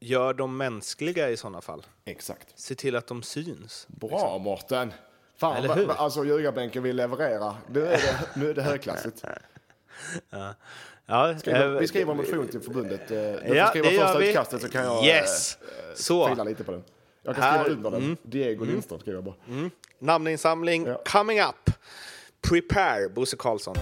gör dem mänskliga i sådana fall. Exakt. Se till att de syns. Bra Mårten! Fan, Eller hur? alltså ljugarbänken vill leverera. Nu är det, nu är det högklassigt. Ja, Skriver, eh, vi skriver en motion till förbundet. Eh, Du får Ja, skriva det gör första vi. utkastet så kan jag Yes! eh, Så. fila lite på den. Jag kan Här- skriva under den. Diego Lindström skriver jag bara. Namninsamling Ja. coming up. Prepare, Bosse Karlsson.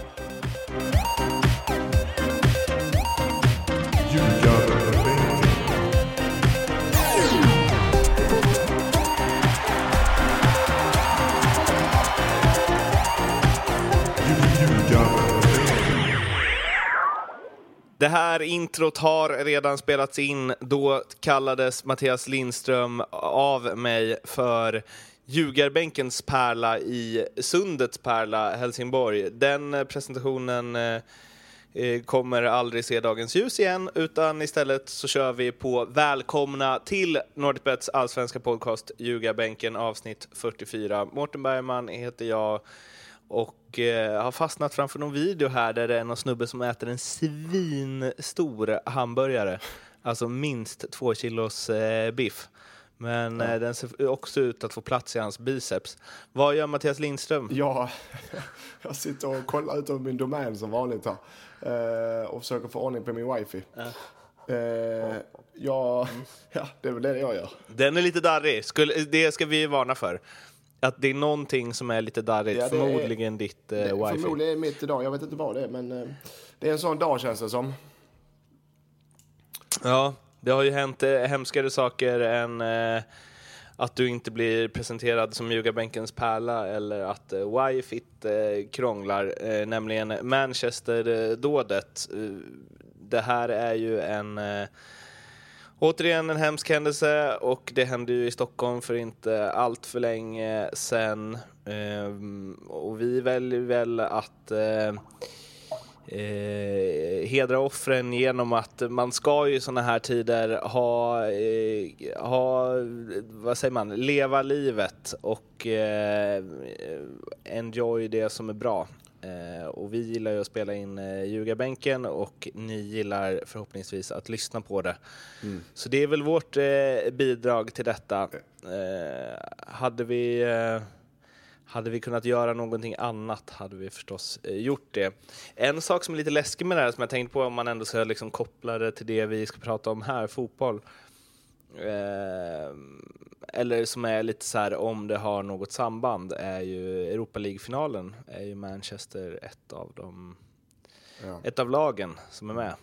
Det här introt har redan spelats in. Då kallades Mattias Lindström av mig för ljugarbänkens pärla i Sundets pärla Helsingborg. Den presentationen eh, eh, kommer aldrig se dagens ljus igen, utan istället så kör vi på välkomna till Nordicbets allsvenska podcast Ljugarbänken avsnitt 44. Mårten Bergman heter jag och eh, har fastnat framför någon video här där det är någon snubbe som äter en svinstor hamburgare. Alltså minst två kilos eh, biff. Men eh, den ser också ut att få plats i hans biceps. Vad gör Mattias Lindström? Ja, jag sitter och kollar ut över min domän som vanligt här. Eh, och försöker få ordning på min wifi. Eh, ja, ja, det är väl det jag gör. Den är lite darrig. Skulle, det ska vi varna för. Att det är någonting som är lite darrigt. Ja, är- förmodligen ditt eh, Det är wifi. Förmodligen mitt idag, jag vet inte vad det är men eh, det är en sån dag känns det som. Ja, det har ju hänt eh, hemskare saker än eh, att du inte blir presenterad som ljugarbänkens pärla eller att eh, wifit eh, krånglar, eh, nämligen Manchester-dådet. Eh, det här är ju en eh, Återigen en hemsk händelse och det hände ju i Stockholm för inte allt för länge sedan. Ehm, och vi väljer väl att eh, eh, hedra offren genom att man ska ju i sådana här tider ha, eh, ha, vad säger man, leva livet och eh, enjoy det som är bra. Eh, och vi gillar ju att spela in eh, ljugarbänken och ni gillar förhoppningsvis att lyssna på det. Så det är väl vårt eh, bidrag till detta. Eh, hade vi hade vi kunnat göra någonting annat hade vi förstås gjort det. En sak som är lite läskig med det här som jag tänkte på om man ändå ska liksom koppla det till det vi ska prata om här, fotboll. Eh, eller som är lite så här om det har något samband är ju Europa League-finalen är ju Manchester ett av de Ja. ett av lagen som är med.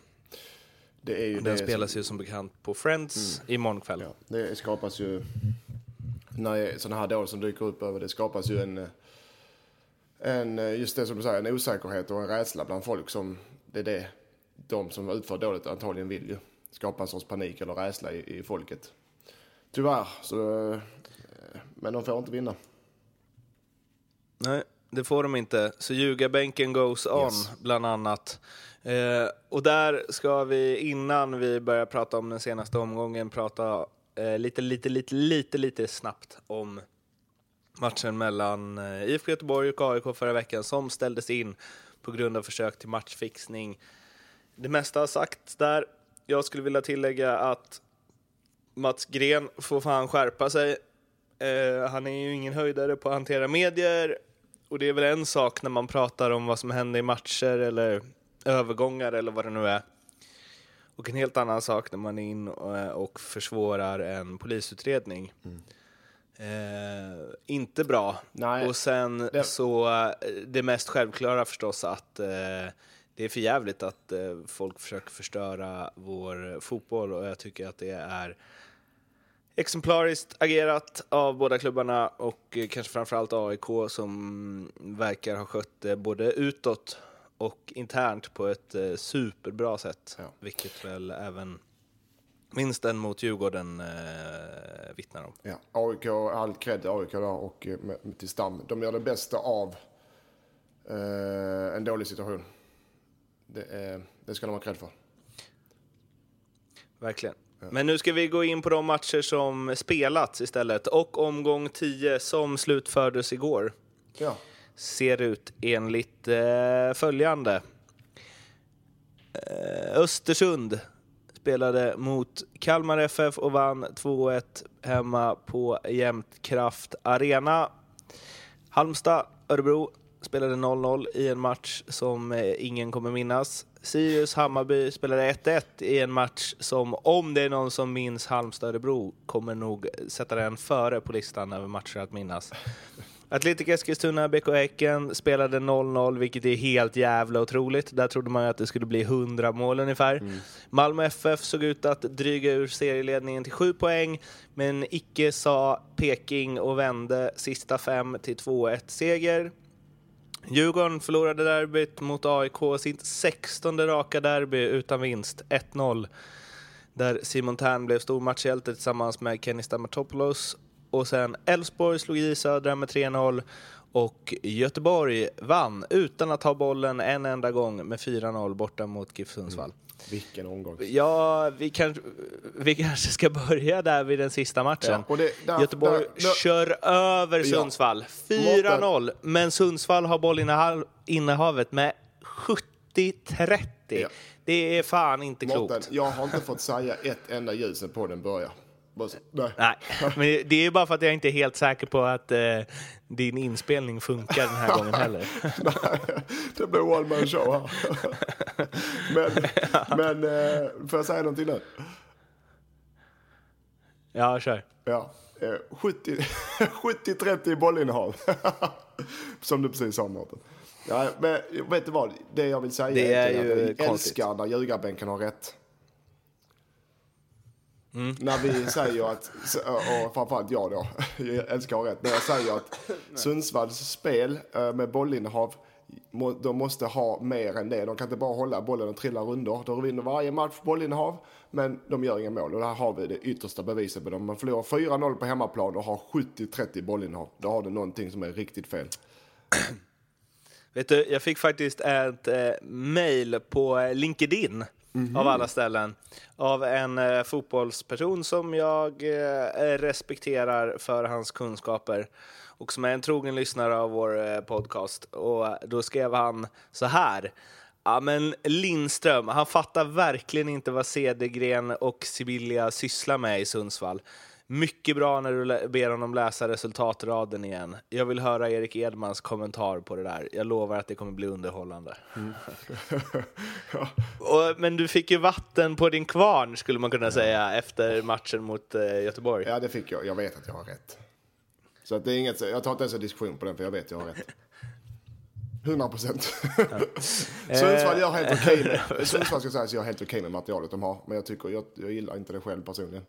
Det är ju Den spelas ju som bekant på Friends imorgon kväll. Ja, det skapas ju, när sådana här dåd som dyker upp över det skapas ju en, en, just det som du säger, en osäkerhet och en rädsla bland folk som, det är det de som utför dådet antagligen vill ju. Skapa en sorts panik eller rädsla i, i folket. Tyvärr, så, eh, men de får inte vinna. Nej, det får de inte. Så ljugarbänken goes on, Yes. bland annat. Eh, och där ska vi, innan vi börjar prata om den senaste omgången, prata eh, lite, lite, lite, lite, lite snabbt om matchen mellan eh, IFK Göteborg och AIK förra veckan som ställdes in på grund av försök till matchfixning. Det mesta har sagts där. Jag skulle vilja tillägga att Mats Gren får fan skärpa sig. Eh, han är ju ingen höjdare på att hantera medier och det är väl en sak när man pratar om vad som händer i matcher eller övergångar eller vad det nu är. Och en helt annan sak när man är in och, och försvårar en polisutredning. Eh, inte bra. Nej, och sen det- så eh, det mest självklara förstås att eh, det är för jävligt att eh, folk försöker förstöra vår fotboll och jag tycker att det är exemplariskt agerat av båda klubbarna och eh, kanske framförallt AIK som verkar ha skött det både utåt och internt på ett eh, superbra sätt. Ja. Vilket väl även vinsten mot Djurgården eh, vittnar om. Ja, AIK, all cred AIK där och med, med till Stam. De gör det bästa av eh, en dålig situation. Det, är, det ska de ha cred för. Verkligen. Men nu ska vi gå in på de matcher som spelats istället och omgång 10 som slutfördes igår Ja, ser ut enligt eh, följande. Eh, Östersund spelade mot Kalmar FF och vann 2-1 hemma på Jämtkraft Arena. Halmstad, Örebro spelade 0-0 i en match som eh, ingen kommer minnas. Sirius Hammarby spelade 1-1 i en match som, om det är någon som minns Halmstad-Örebro, kommer nog sätta den före på listan över matcher att minnas. Atletic Eskilstuna, BK Häcken spelade 0-0, vilket är helt jävla otroligt. Där trodde man ju att det skulle bli 100 mål ungefär. Mm. Malmö FF såg ut att dryga ur serieledningen till 7 poäng, men icke sa Peking och vände sista fem till 2-1 seger. Djurgården förlorade derbyt mot AIK, sitt 16 raka derby utan vinst, 1-0. Där Simon Tern blev stor matchhjälte tillsammans med Kenny Stamatopoulos. Och sen Elfsborg slog i Södra med 3-0 och Göteborg vann utan att ha bollen en enda gång med 4-0 borta mot GIF Sundsvall. Mm. Vilken omgång. Ja, vi, kan, vi kanske ska börja där vid den sista matchen. Ja, det, där, Göteborg där, där, kör över Sundsvall. Ja. 4-0, men Sundsvall har bollinnehavet med 70-30. Ja. Det är fan inte Mårten, klokt. Jag har inte fått säga ett enda ljus på den börjar. Nej. Nej. men det är bara för att jag inte är helt säker på att eh, din inspelning funkar den här gången heller. Nej, det blir one man show här. men men eh, får jag säga någonting nu? Ja, kör. Ja. Eh, 70-30 bollinnehav. Som du precis sa, Mårten. Ja, men vet du vad? Det jag vill säga det är, är att jag älskar när ljugarbänken har rätt. Mm. När vi säger att, och framförallt jag då, jag älskar att ha rätt, när jag säger att Sundsvalls spel eh, med bollinnehav, de måste ha mer än det. De kan inte bara hålla bollen och trilla rundor. De vinner varje match bollinnehav, men de gör inga mål. Och där har vi det yttersta beviset på dem. Man förlorar 4-0 på hemmaplan och har 70-30 bollinnehav. Då har du någonting som är riktigt fel. Vet du, jag fick faktiskt ett eh, mail på LinkedIn Mm -hmm. av alla ställen, av en eh, fotbollsperson som jag eh, respekterar för hans kunskaper och som är en trogen lyssnare av vår eh, podcast. Och då skrev han så här. Ja, men Lindström, han fattar verkligen inte vad Cedergren och Sibylla sysslar med i Sundsvall. Mycket bra när du ber honom läsa resultatraden igen. Jag vill höra Erik Edmans kommentar på det där. Jag lovar att det kommer bli underhållande. Mm. ja. Och, men du fick ju vatten på din kvarn, skulle man kunna säga, efter matchen mot eh, Göteborg. Ja, det fick jag. Jag vet att jag har rätt. Så att det är inget, jag tar inte ens en diskussion på den, för jag vet att jag har rätt. 100 procent. Sundsvall gör helt okej med, Sundsvall ska sägas gör helt okej med materialet de har, men jag tycker, jag, jag gillar inte det själv personligen.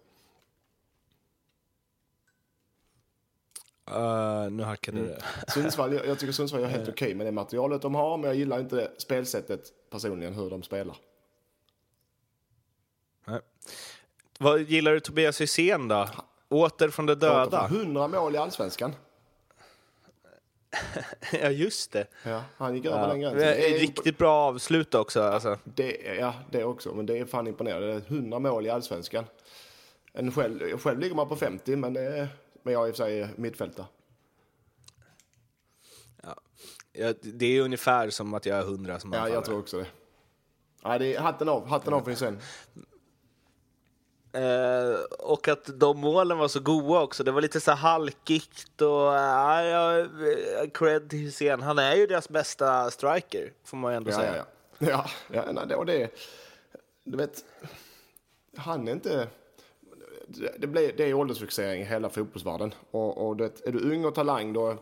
Uh, nu hackade mm. det. Sundsvall, jag, jag tycker Sundsvall är helt okej okay med det materialet de har, men jag gillar inte spelsättet personligen, hur de spelar. Nej. Vad gillar du Tobias Hysén då? Åter från det döda. Åter från 100 mål i allsvenskan. ja, just det. Ja, han gick över ja. den gränsen. Det är riktigt bra avslut också. Alltså. Det, ja, det också. Men det är fan imponerande. 100 mål i allsvenskan. En själv, själv ligger man på 50, men det är men jag är i och för sig mittfältare. Ja. det är ungefär som att jag är hundra som Ja, jag tror också det. Nej, det är hatten av, hatten av för sen. Eh, och att de målen var så goa också. Det var lite så halkigt och uh, ja, cred till Hysén. Han är ju deras bästa striker, får man ju ändå ja, säga. Ja, ja. ja, ja nej, och det, du vet, han är inte det, blir, det är åldersfixering i hela fotbollsvärlden. Och, och det, är du ung och talang då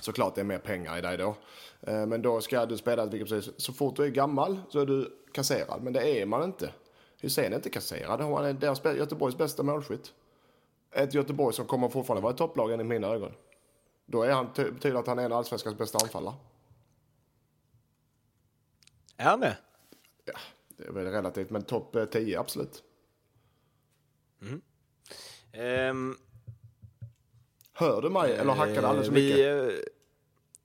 såklart det är mer pengar i dig då. Eh, men då ska du spela, vilket precis, så fort du är gammal så är du kasserad. Men det är man inte. Hysén är inte kasserad. Han är deras, Göteborgs bästa målskytt. Ett Göteborg som kommer fortfarande vara i topplagen i mina ögon. Då är han, betyder att han är en allsvenskans bästa anfallare. Är han det? Ja, det är väl relativt, men topp 10 eh, absolut. Mm. Um, hör du mig eller hackar det alldeles för mycket? Vi,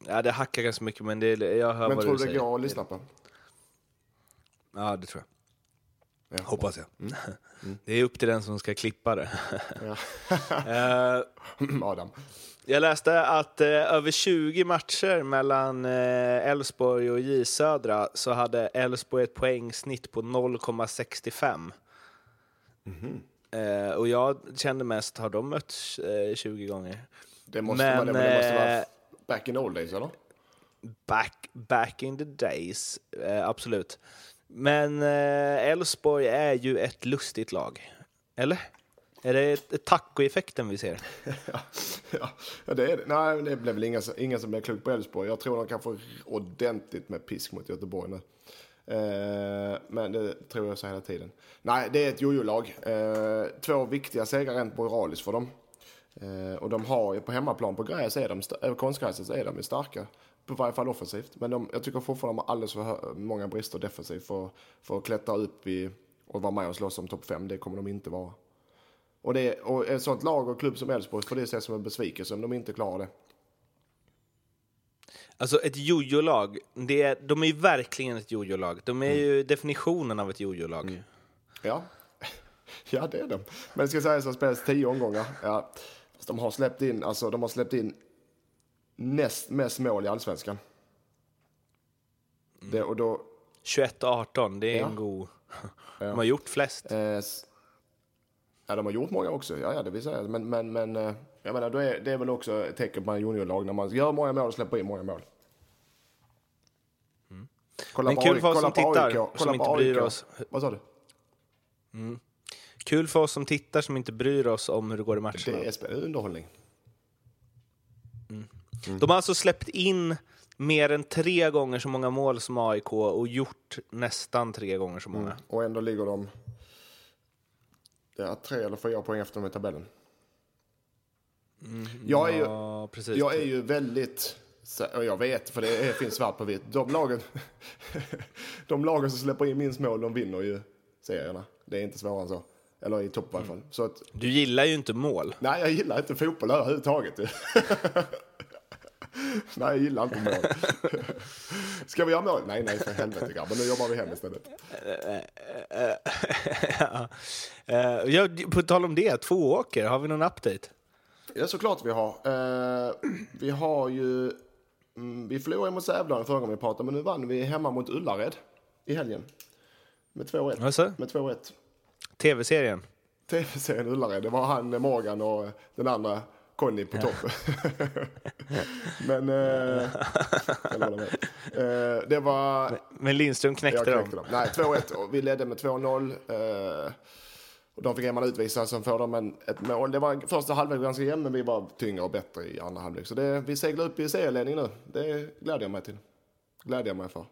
ja, det hackar ganska mycket men det, jag hör men vad tror du det går att lyssna på? Ja, det tror jag. Ja. Hoppas jag. Mm. Mm. Det är upp till den som ska klippa det. uh, Adam. Jag läste att eh, över 20 matcher mellan eh, Elfsborg och J Södra så hade Elfsborg ett poängsnitt på 0,65 Eh, och jag kände mest, har de mötts eh, 20 gånger? Det måste Men, vara det, men det måste vara eh, back in old days, eller? Back, back in the days, eh, absolut. Men eh, Elfsborg är ju ett lustigt lag. Eller? Är det taco-effekten vi ser? ja, ja, det är det. Nej, det blev väl inga, inga som blev klok på Elfsborg. Jag tror de kan få ordentligt med pisk mot Göteborg nu. Eh, men det tror jag så hela tiden. Nej, det är ett jojo-lag. Eh, två viktiga segrar rent moraliskt för dem. Eh, och de har ju på hemmaplan på gräs, är de, konstgräset, så är de ju starka. På varje fall offensivt. Men de, jag tycker fortfarande de har alldeles för många brister defensivt för, för att klättra upp i, och vara med och slåss om topp 5. Det kommer de inte vara. Och, det, och ett sånt lag och klubb som Elfsborg får det ses som en besvikelse om de inte klarar det. Alltså ett jojo-lag, det är, de är ju verkligen ett jojo-lag. De är ju definitionen av ett jojo-lag. Ja, ja det är de. Men det ska sägas att det spelas tio omgångar. Ja. De har släppt in, alltså de har släppt in näst mest mål i allsvenskan. Det, och då, 21-18, det är Ja. en god... De har gjort flest. eh, ja de har gjort många också, ja, ja det vill säga. Men, men, men eh, jag menar, då är, det är väl också ett tecken på en juniorlag när man gör många mål och släpper in många mål. Kolla Men på kul AIK, för oss kolla som tittar, AIK, som inte bryr AIK. oss. Vad sa du? Kul för oss som tittar som inte bryr oss om hur det går i matcherna. Det är underhållning. De har alltså släppt in mer än tre gånger så många mål som AIK och gjort nästan tre gånger så många. Och ändå ligger de ja, tre eller fyra poäng efter dem i tabellen. Jag, är ju, Ja, precis. jag är ju väldigt, och jag vet för det är, finns svart på vitt, de lagen, de lagen som släpper in minst mål de vinner ju serierna. Det är inte svårare än så. Eller i topp i alla fall. Så att, Du gillar ju inte mål. nej jag gillar inte fotboll överhuvudtaget. nej jag gillar inte mål. Ska vi göra mål? Nej nej för helvete grabbar, nu jobbar vi hem istället. ja. Eh, ja, på tal om det, två åker, har vi någon update? Ja, såklart vi har. Eh, vi har ju... Mm, vi förlorade mot Sävlaren förra gången vi pratade, men nu vann vi hemma mot Ullared i helgen. Med 2-1. Alltså, Med 2-1. tv-serien. TV-serien Ullared, det var han Morgan och den andra Conny på topp. men... Eh. Eh, det var... Men Lindström knäckte, Jag knäckte dem. dem. Nej, 2-1 och vi ledde med 2-0. Och de fick man utvisa, sen får de en, ett mål. Det var första halvlek ganska jämn, men vi var tyngre och bättre i andra halvlek. Så det, vi seglar upp i serieledning nu. Det gläder jag mig till. Gläder jag mig för.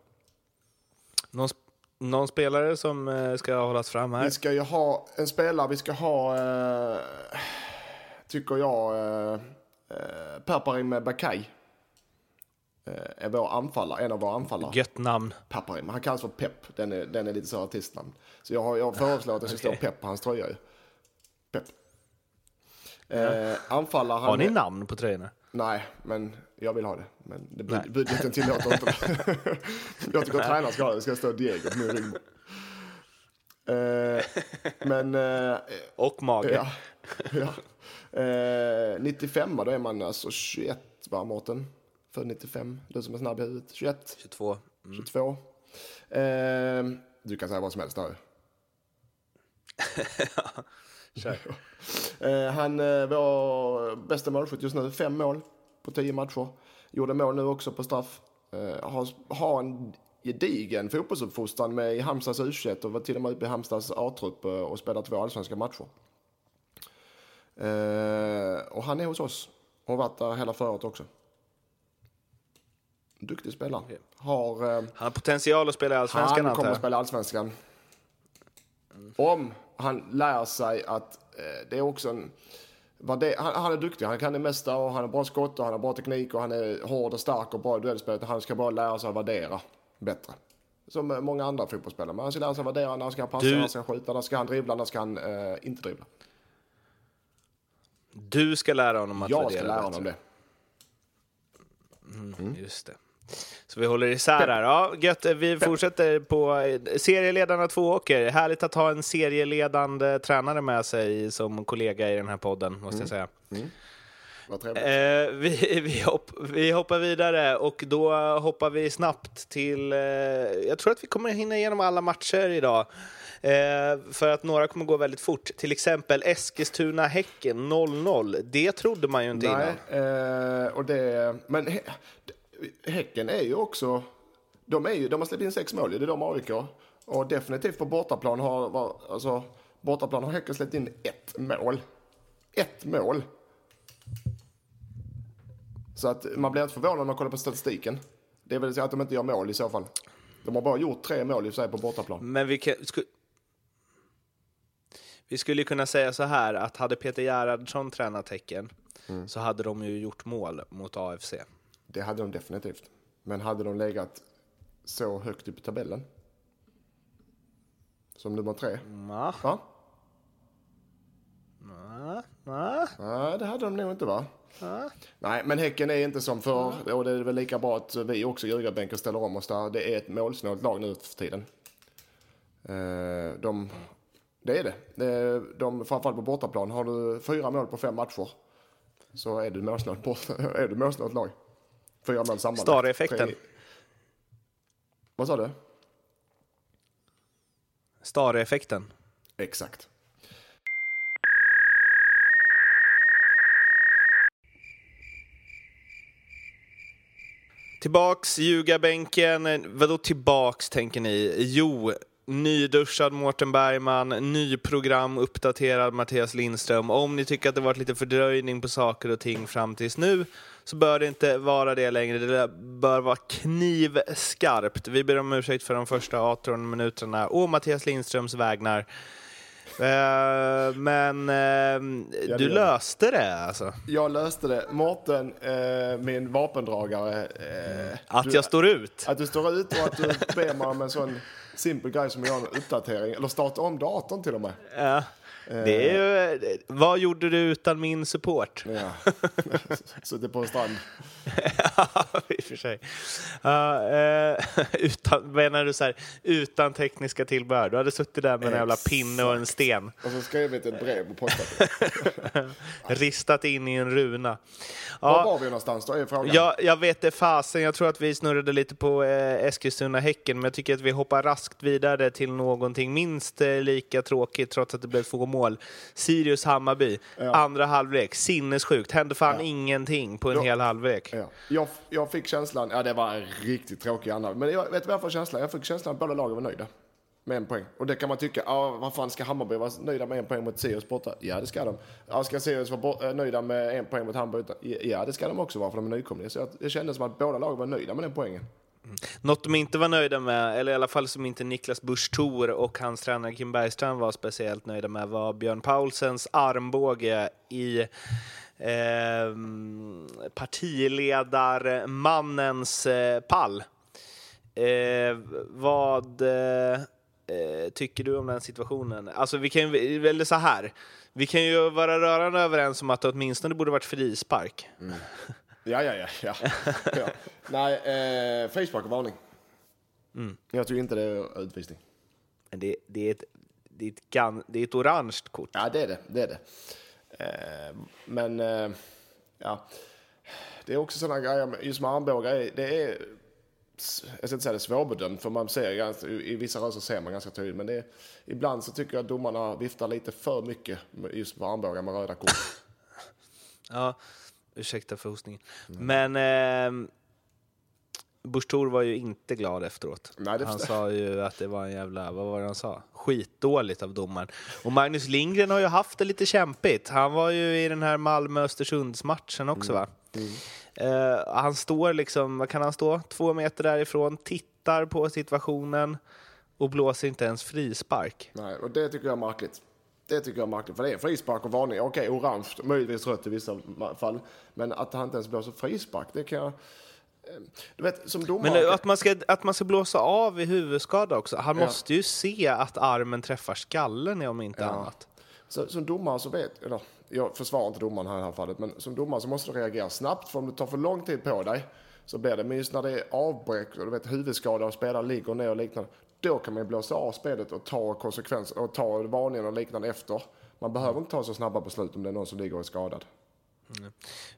Någon, sp- någon spelare som eh, ska hållas fram här? Vi ska ju ha en spelare, vi ska ha, eh, tycker jag, eh, eh, Paparim Bakay. Eh, är vår anfallare, en av våra anfallare. Gött namn. Paparim. Han kallas för Pep. Den är, den är lite så artistnamn. Så jag, har, jag föreslår att det ska Okej. stå Pep på hans tröja ju. Pep. Eh, anfallare. han Har ni är- namn på tröjorna? Nej, men jag vill ha det. Men det, bud, budgeten tillåter inte det. jag tycker att tränaren ska ha det. Det ska stå Diego på min rygg. Eh, men... Eh, Och mage. ja. ja. Eh, 95 då är man alltså 21 va Mårten? Född 95. Du som är snabb i huvudet. 21. 22. 22. Eh, du kan säga vad som helst där. Kör. Eh, han eh, var bästa målskytt just nu. Fem mål på tio matcher. Gjorde mål nu också på straff. Eh, har, har en gedigen fotbollsuppfostran med i Halmstads U21 och var till och med uppe i Halmstads A-trupp och spelat två allsvenska matcher. Eh, och han är hos oss och har varit där hela förra året också. Duktig spelare. Okej. Har... Eh, Han har potential att spela i Allsvenskan han kommer att jag. spela allsvenskan. Om han lär sig att eh, det är också en... vad det- Han, han är duktig, han kan det mesta och han har bra skott och han har bra teknik och han är hård och stark och bra i duellspelet. Han ska bara lära sig att värdera bättre. Som många andra fotbollsspelare. Men han ska lära sig att värdera när han ska passa, Du- när han ska skjuta, när ska han dribbla, när ska han eh, inte dribbla. Du ska lära honom att Jag värdera ska lära bättre. honom det. Mm, Just det. Så vi håller isär här. Ja, gött. Vi fortsätter på eh, serieledarna två åker. Härligt att ha en serieledande tränare med sig som kollega i den här podden, måste jag säga. Vad trevligt. Eh, vi, vi, hopp, vi hoppar vidare och då hoppar vi snabbt till... Eh, jag tror att vi kommer hinna igenom alla matcher idag. Eh, för att några kommer gå väldigt fort. Till exempel Eskilstuna-Häcken 0-0. Det trodde man ju inte Nej, innan. eh, och det, men hä, Häcken är ju också... De, är ju, de har släppt in sex mål, det är de AIK. Och definitivt på bortaplan har, alltså, bortaplan har Häcken släppt in ett mål. Ett mål. Så att man blir inte förvånad när man kollar på statistiken. Det är väl så att de inte gör mål i så fall. De har bara gjort tre mål i och för sig på bortaplan. Men vi, kan, sku, vi skulle kunna säga så här att hade Peter Gerhardsson tränat Häcken Mm. så hade de ju gjort mål mot AFC. Det hade de definitivt. Men hade de legat så högt upp i tabellen? Som nummer tre? Ja, Va? ja, ja, Nej, det hade de nog inte va? ja. Nej, men Häcken är inte som förr. Och det är väl lika bra att vi också Ljugarbänken ställer om oss där. Det är ett målsnålt lag nu för tiden. Eh, De, det är det. det. De, framförallt på bortaplan. Har du fyra mål på fem matcher så är du målsnålt, bort, är du målsnålt lag. Fyra mål sammanlagt. Stare-effekten. Vad sa du? Stare-effekten. Exakt. Tillbaks ljugarbänken. Vadå tillbaks tänker ni? Jo, nyduschad Mårten Bergman, ny program, uppdaterad Mattias Lindström. Om ni tycker att det varit lite fördröjning på saker och ting fram tills nu så bör det inte vara det längre. Det bör vara knivskarpt. Vi ber om ursäkt för de första 18 minuterna och Mattias Lindströms vägnar. Eh, men eh, du löste det alltså. Jag löste det. Mårten, eh, min vapendragare. Eh, Att du, jag står ut. Att du står ut och att du ber mig om en sån simpel grej som att göra en uppdatering. Eller starta om datorn till och med. Ja. Det är ju, vad gjorde du utan min support? Ja. Suttit på en strand. Ja, i och för sig. Ja, eh, utan, menar du så här, utan tekniska tillbehör? Du hade suttit där med en jävla pinne och en sten, Och så skrivit ett brev och postat det. ristat in i en runa. Var Ja, var vi någonstans då är frågan. jag, jag vet det fasen, jag tror att vi snurrade lite på eh, Eskilstuna-Häcken, men jag tycker att vi hoppar raskt vidare till någonting minst eh, lika tråkigt, trots att det blev två mål. Sirius-Hammarby, andra halvlek, sinnessjukt, hände fan ingenting på en Då- hel halvlek. Ja. Jag, jag fick känslan, ja det var en riktigt tråkig annan. Men jag vet vad jag får känslan? Jag fick känslan att båda lagen var nöjda. Med en poäng. Och det kan man tycka, ja vad fan ska Hammarby vara nöjda med en poäng mot Sirius borta? Ja det ska de. Ja, ska Sirius vara eh, nöjda med en poäng mot Hammarby? Ja det ska de också vara för de är nykomlingar. Så jag, det kändes som att båda lagen var nöjda med den poängen. Något de inte var nöjda med, eller i alla fall som inte Niklas Busch Thor och hans tränare Kim Bergström var speciellt nöjda med, var Björn Paulsens armbåge i eh, partiledarmannens eh, pall. Eh, vad eh, eh, tycker du om den situationen? Alltså, vi kan ju, eller så här, vi kan ju vara rörande överens om att det åtminstone borde varit frispark. Ja, ja, ja. ja. ja. Nej, eh, varning. Jag tycker inte det är utvisning. Men det, det, är ett, det, är ett gan, det är ett orange kort. Ja, det är det. det, är det. Eh, men, eh, ja. Det är också sådana grejer, just med armbågar, det är, jag ska inte säga det är svårbedömt, för man ser ganska, i vissa rörelser ser man ganska tydligt, men det är, ibland så tycker jag att domarna viftar lite för mycket just på armbågar med röda kort. Ja, ursäkta för hostningen. Men eh, Busch Thor var ju inte glad efteråt. Nej, han sa ju att det var en jävla, vad var det han sa? Skitdåligt av domaren. Och Magnus Lindgren har ju haft det lite kämpigt. Han var ju i den här Malmö-Östersunds-matchen också va? Eh, han står liksom, vad kan han stå? Två meter därifrån, tittar på situationen och blåser inte ens frispark. Nej, och det tycker jag är märkligt. Det tycker jag är märkligt, för det är frispark och varning. Okej, orange, möjligtvis rött i vissa fall. Men att han inte ens blåser frispark, det kan jag... eh, Du vet, som domare... Men att man, ska, att man ska blåsa av i huvudskada också. Han Ja. måste ju se att armen träffar skallen om inte annat. Så, som domare så vet, eller jag försvarar inte domaren här i det här fallet, men som domare så måste du reagera snabbt för om du tar för lång tid på dig så blir det, men just när det är avbräck och du vet huvudskada och spelare ligger ner och liknande, då kan man ju blåsa av spelet och ta konsekvenser och ta varningen och liknande efter. Man behöver inte ta så snabba beslut om det är någon som ligger och är skadad.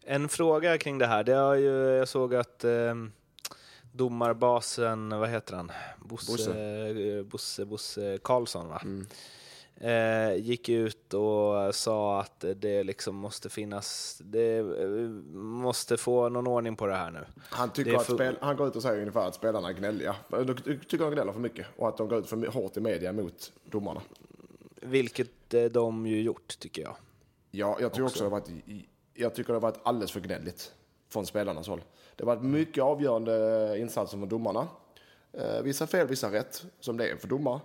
En fråga kring det här, det har ju, jag såg att eh, domarbasen, vad heter han? Bosse, Bosse. eh, Bosse, Bosse Karlsson va? Eh, gick ut och sa att det liksom måste finnas, det eh, måste få någon ordning på det här nu. Han, tycker att för- spel, han går ut och säger ungefär att spelarna är gnälliga. De tycker de gnäller för mycket och att de går ut för hårt i media mot domarna. Vilket eh, de ju gjort, tycker jag. Ja, jag tycker också, det har varit, jag tycker det har varit alldeles för gnälligt från spelarnas håll. Det har varit mycket avgörande insatser från domarna. Eh, vissa fel, vissa rätt, som det är för domare.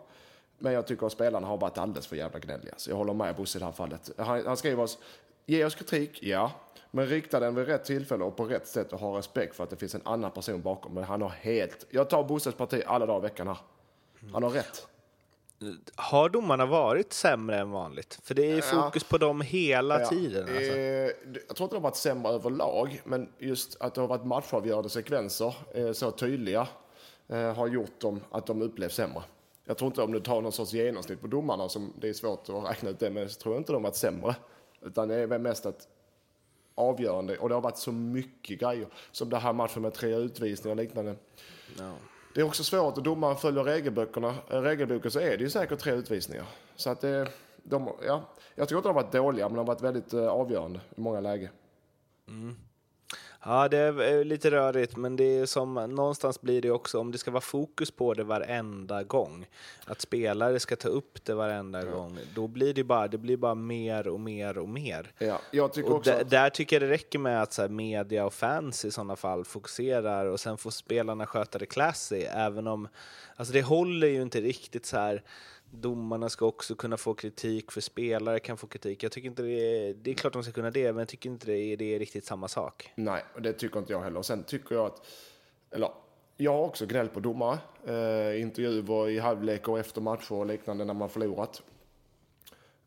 Men jag tycker att spelarna har varit alldeles för jävla gnälliga. Så jag håller med Bosse i det här fallet. Han, han skriver oss, ge oss kritik, ja. Men rikta den vid rätt tillfälle och på rätt sätt och ha respekt för att det finns en annan person bakom. Men han har helt, jag tar Bosses parti alla dagar i veckan här. Han har rätt. Har domarna varit sämre än vanligt? För det är ju fokus på dem hela Ja, tiden. Alltså. eh, jag tror inte det har varit sämre överlag, men just att det har varit matchavgörande sekvenser, eh, så tydliga, eh, har gjort dem att de upplevs sämre. Jag tror inte om du tar någon sorts genomsnitt på domarna, som det är svårt att räkna ut det, men så tror jag inte de har varit sämre. Utan det är väl mest att avgörande, och det har varit så mycket grejer, som det här matchen med tre utvisningar och liknande. Ja. Det är också svårt, och domaren följer regelböckerna, eh, regelboken så är det ju säkert tre utvisningar. Så att det, de, ja, jag tror inte de har varit dåliga, men de har varit väldigt eh, avgörande i många lägen. Ja, det är eh, lite rörigt, men det är som någonstans blir det också om det ska vara fokus på det varenda gång. Att spelare ska ta upp det varenda gång. Då blir det bara, det blir bara mer och mer och mer. Ja, jag tycker Och också där, att, där tycker jag det räcker med att så här, media och fans i sådana fall fokuserar och sen får spelarna sköta det classy. Även om, alltså det håller ju inte riktigt så här. Domarna ska också kunna få kritik, för spelare kan få kritik. Jag tycker inte det är, det är klart de ska kunna det, men jag tycker inte det är, det är riktigt samma sak. nej, och det tycker inte jag heller. Och sen tycker jag att, eller jag har också gnällt på domare. Eh, intervjuer i halvlek och efter matcher och liknande när man förlorat.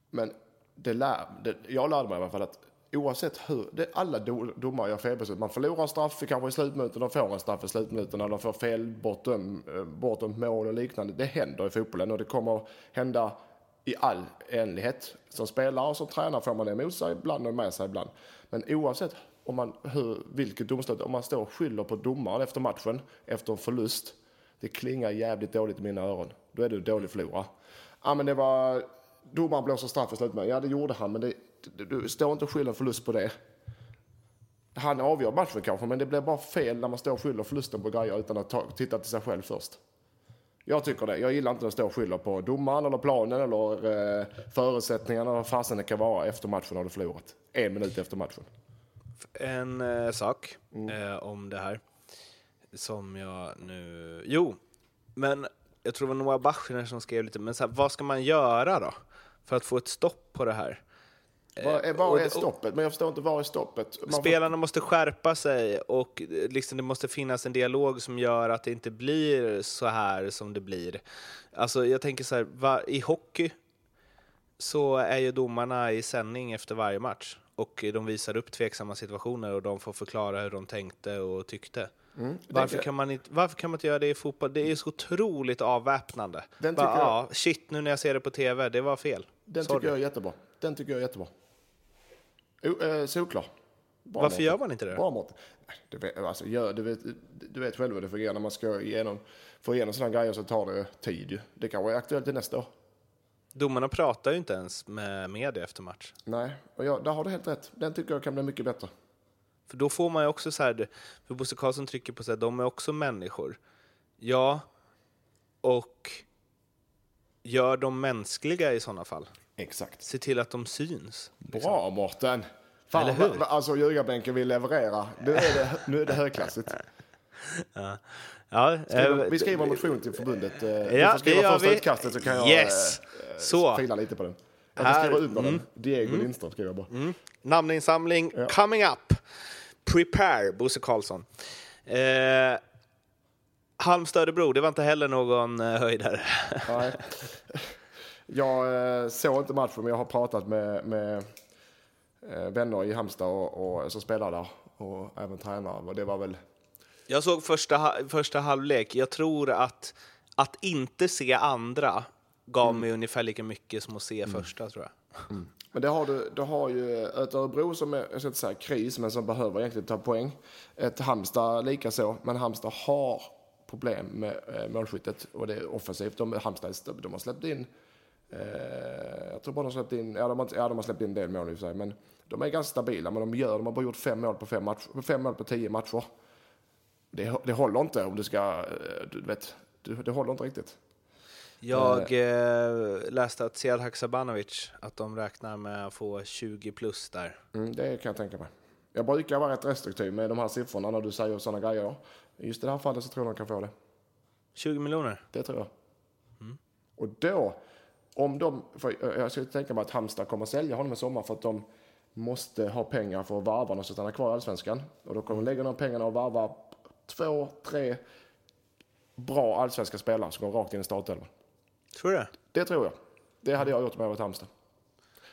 Men det lär, det, jag lärde mig i alla fall att oavsett hur, det, alla do, domare gör felbeslut. Man förlorar straff kanske i slutminuten, de får en straff i slutminuten, de får fel bortom, eh, bortom mål och liknande. Det händer i fotbollen och det kommer hända i all enlighet. Som spelare och som tränare får man det emot sig ibland och med sig ibland. Men oavsett om man, hur, vilket domslut, om man står och skyller på domaren efter matchen, efter en förlust, det klingar jävligt dåligt i mina öron. Då är du dålig förlorare. Ja, men det var... Domaren blåser straff i slutminuten. Ja, det gjorde han, men det, du, du står inte och skyller förlust på det. Han avgör matchen kanske, men det blir bara fel när man står och skyller förlusten på grejer utan att ta, titta till sig själv först. Jag tycker det. Jag gillar inte att stå och skylla på domaren eller planen eller eh, förutsättningarna, vad fasen det kan vara efter matchen har du förlorat. En minut efter matchen. En eh, sak eh, om det här som jag nu... Jo, men jag tror det var Noah Bachner som skrev lite, men så här, vad ska man göra då för att få ett stopp på det här? Var, och- var är stoppet? Men jag förstår inte, var är stoppet? Man får- Spelarna måste skärpa sig och eh, liksom det måste finnas en dialog som gör att det inte blir så här som det blir. Alltså jag tänker så här, va, i hockey så är ju domarna i sändning efter varje match och de visar upp tveksamma situationer och de får förklara hur de tänkte och tyckte. Mm, Varför kan, man inte, varför kan man inte göra det i fotboll? Det är så otroligt avväpnande. Den Bara, jag- ja, shit, nu när jag ser det på tv, det var fel. Den Sorry. tycker jag är jättebra. Den tycker jag är jättebra. Eh, solklar. Bra, Varför Mårten. gör man inte det? Bra Mårten. Du vet, alltså, gör, du, vet, du vet själv hur det fungerar när man ska igenom, få igenom sådana grejer så tar det tid ju. Det kanske är aktuellt till nästa år. Domarna pratar ju inte ens med media efter match. Nej, och jag, där har du helt rätt. Den tycker jag kan bli mycket bättre. För då får man ju också så här, för Bosse Karlsson trycker på här, de är också människor. Ja, och gör dem mänskliga i sådana fall. Exakt. Se till att de syns. Bra Mårten! Fan, Eller hur? alltså ljugarbänken vill leverera. Nu är det, nu är det högklassigt. Ja, Skriver, eh, vi skriver en motion till förbundet. Eh, du Ja, får det skriva första vi. utkastet så kan jag Yes! Så. fila lite på den. Jag får skriva under den. Diego Lindström skriver jag bara. namninsamling coming up. Prepare, Bosse Karlsson. Eh, Halmstad det var inte heller någon höjdare. Nej. Jag eh, såg inte matchen, men jag har pratat med, med eh, vänner i Halmstad och, och, som spelar där och även tränare. Och det var väl... Jag såg första, första halvlek. Jag tror att att inte se andra gav mig ungefär lika mycket som att se första, tror jag. Men det har du, du har ju ett Örebro som är, jag ska inte säga kris, men som behöver egentligen ta poäng. Ett Halmstad lika så, men Halmstad har problem med eh, målskyttet och det är offensivt. De, Halmstad, de har släppt in, eh, jag tror bara de släppt in, ja de har, ja, de har släppt in en del mål i och för sig, men de är ganska stabila, men de gör, de har bara gjort fem mål på fem, match, fem mål på tio matcher. Det, det håller inte om du ska, eh, du vet, det, det håller inte riktigt. Jag eh, läste att Sead Haksabanovic, att de räknar med att få 20 plus där. Mm, det kan jag tänka mig. Jag brukar vara rätt restriktiv med de här siffrorna när du säger sådana grejer. Just i det här fallet så tror jag de kan få det. 20 miljoner? Det tror jag. Mm. Och då, om de, jag skulle tänka mig att Halmstad kommer sälja honom i sommar för att de måste ha pengar för att varva honom så att han är kvar i Allsvenskan. Och då kommer de lägga de pengarna och varva två, tre bra allsvenska spelare som går rakt in i startelvan. Tror du det? Det tror jag. Det hade jag gjort om jag varit Halmstad.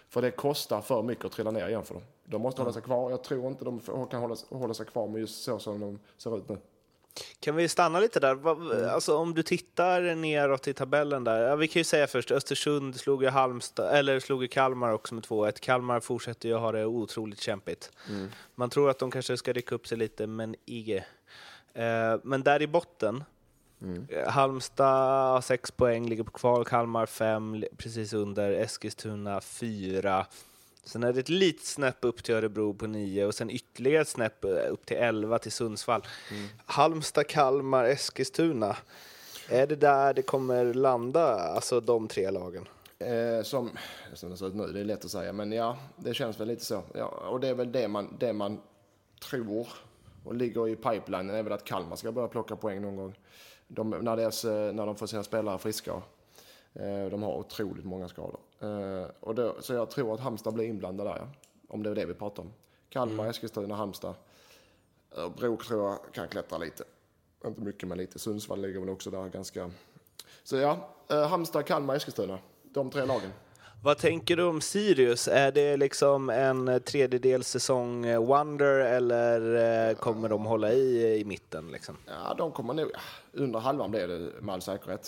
För det kostar för mycket att trilla ner igen för dem. De måste hålla sig kvar. Jag tror inte de kan hålla, hålla sig kvar med just så som de ser ut nu. Kan vi stanna lite där? Alltså, om du tittar neråt i tabellen där. Ja, vi kan ju säga först, Östersund slog ju, Halmstad, eller slog ju Kalmar också med 2-1. Kalmar fortsätter ju ha det otroligt kämpigt. Mm. Man tror att de kanske ska rycka upp sig lite, men icke. Eh, men där i botten, Mm. Halmstad har 6 poäng, ligger på kval. Kalmar 5, precis under. Eskilstuna 4. Sen är det ett litet snäpp upp till Örebro på 9 och sen ytterligare ett snäpp upp till 11 till Sundsvall. Mm. Halmstad, Kalmar, Eskilstuna. Är det där det kommer landa, alltså de tre lagen? Eh, som, som det ser ut nu, det är lätt att säga, men ja, det känns väl lite så. Ja, och det är väl det man, det man tror och ligger i pipelinen är väl att Kalmar ska börja plocka poäng någon gång de, när, deras, eh, när de får sina spelare friska. Eh, de har otroligt många skador. Eh, och då, så jag tror att Halmstad blir inblandad där, ja. om det är det vi pratar om. Kalmar, mm. Eskilstuna, Halmstad. Bro tror jag kan klättra lite. Inte mycket, men lite. Sundsvall ligger väl också där ganska... Så ja, Halmstad, Kalmar, Eskilstuna. De tre lagen. Vad tänker du om Sirius? Är det liksom en tredjedels säsong eh, wonder eller kommer de hålla i i mitten? Liksom? Ja, de kommer nog... Under halvan blir det med all säkerhet.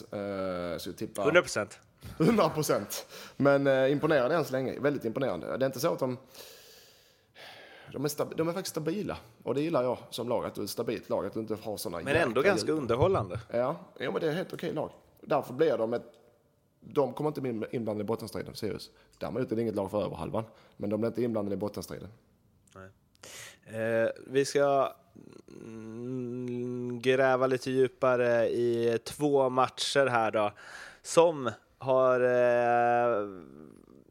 Så jag tippar... 100 procent? 100 procent. Men imponerande än så länge. Väldigt imponerande. Det är inte så att de... De är, de är faktiskt stabila. Och det gillar jag som lag, att du är ett stabilt lag, att du inte har sådana... Men ändå ganska hjälp. underhållande. Ja, ja, men det är helt okej lag. Därför blir de ett de kommer inte bli inblandade i bottenstriden, Sirius. Däremot är det inget lag för över halvan. Men de blir inte inblandade i bottenstriden. Eh, vi ska mm, gräva lite djupare i två matcher här då. Som har eh,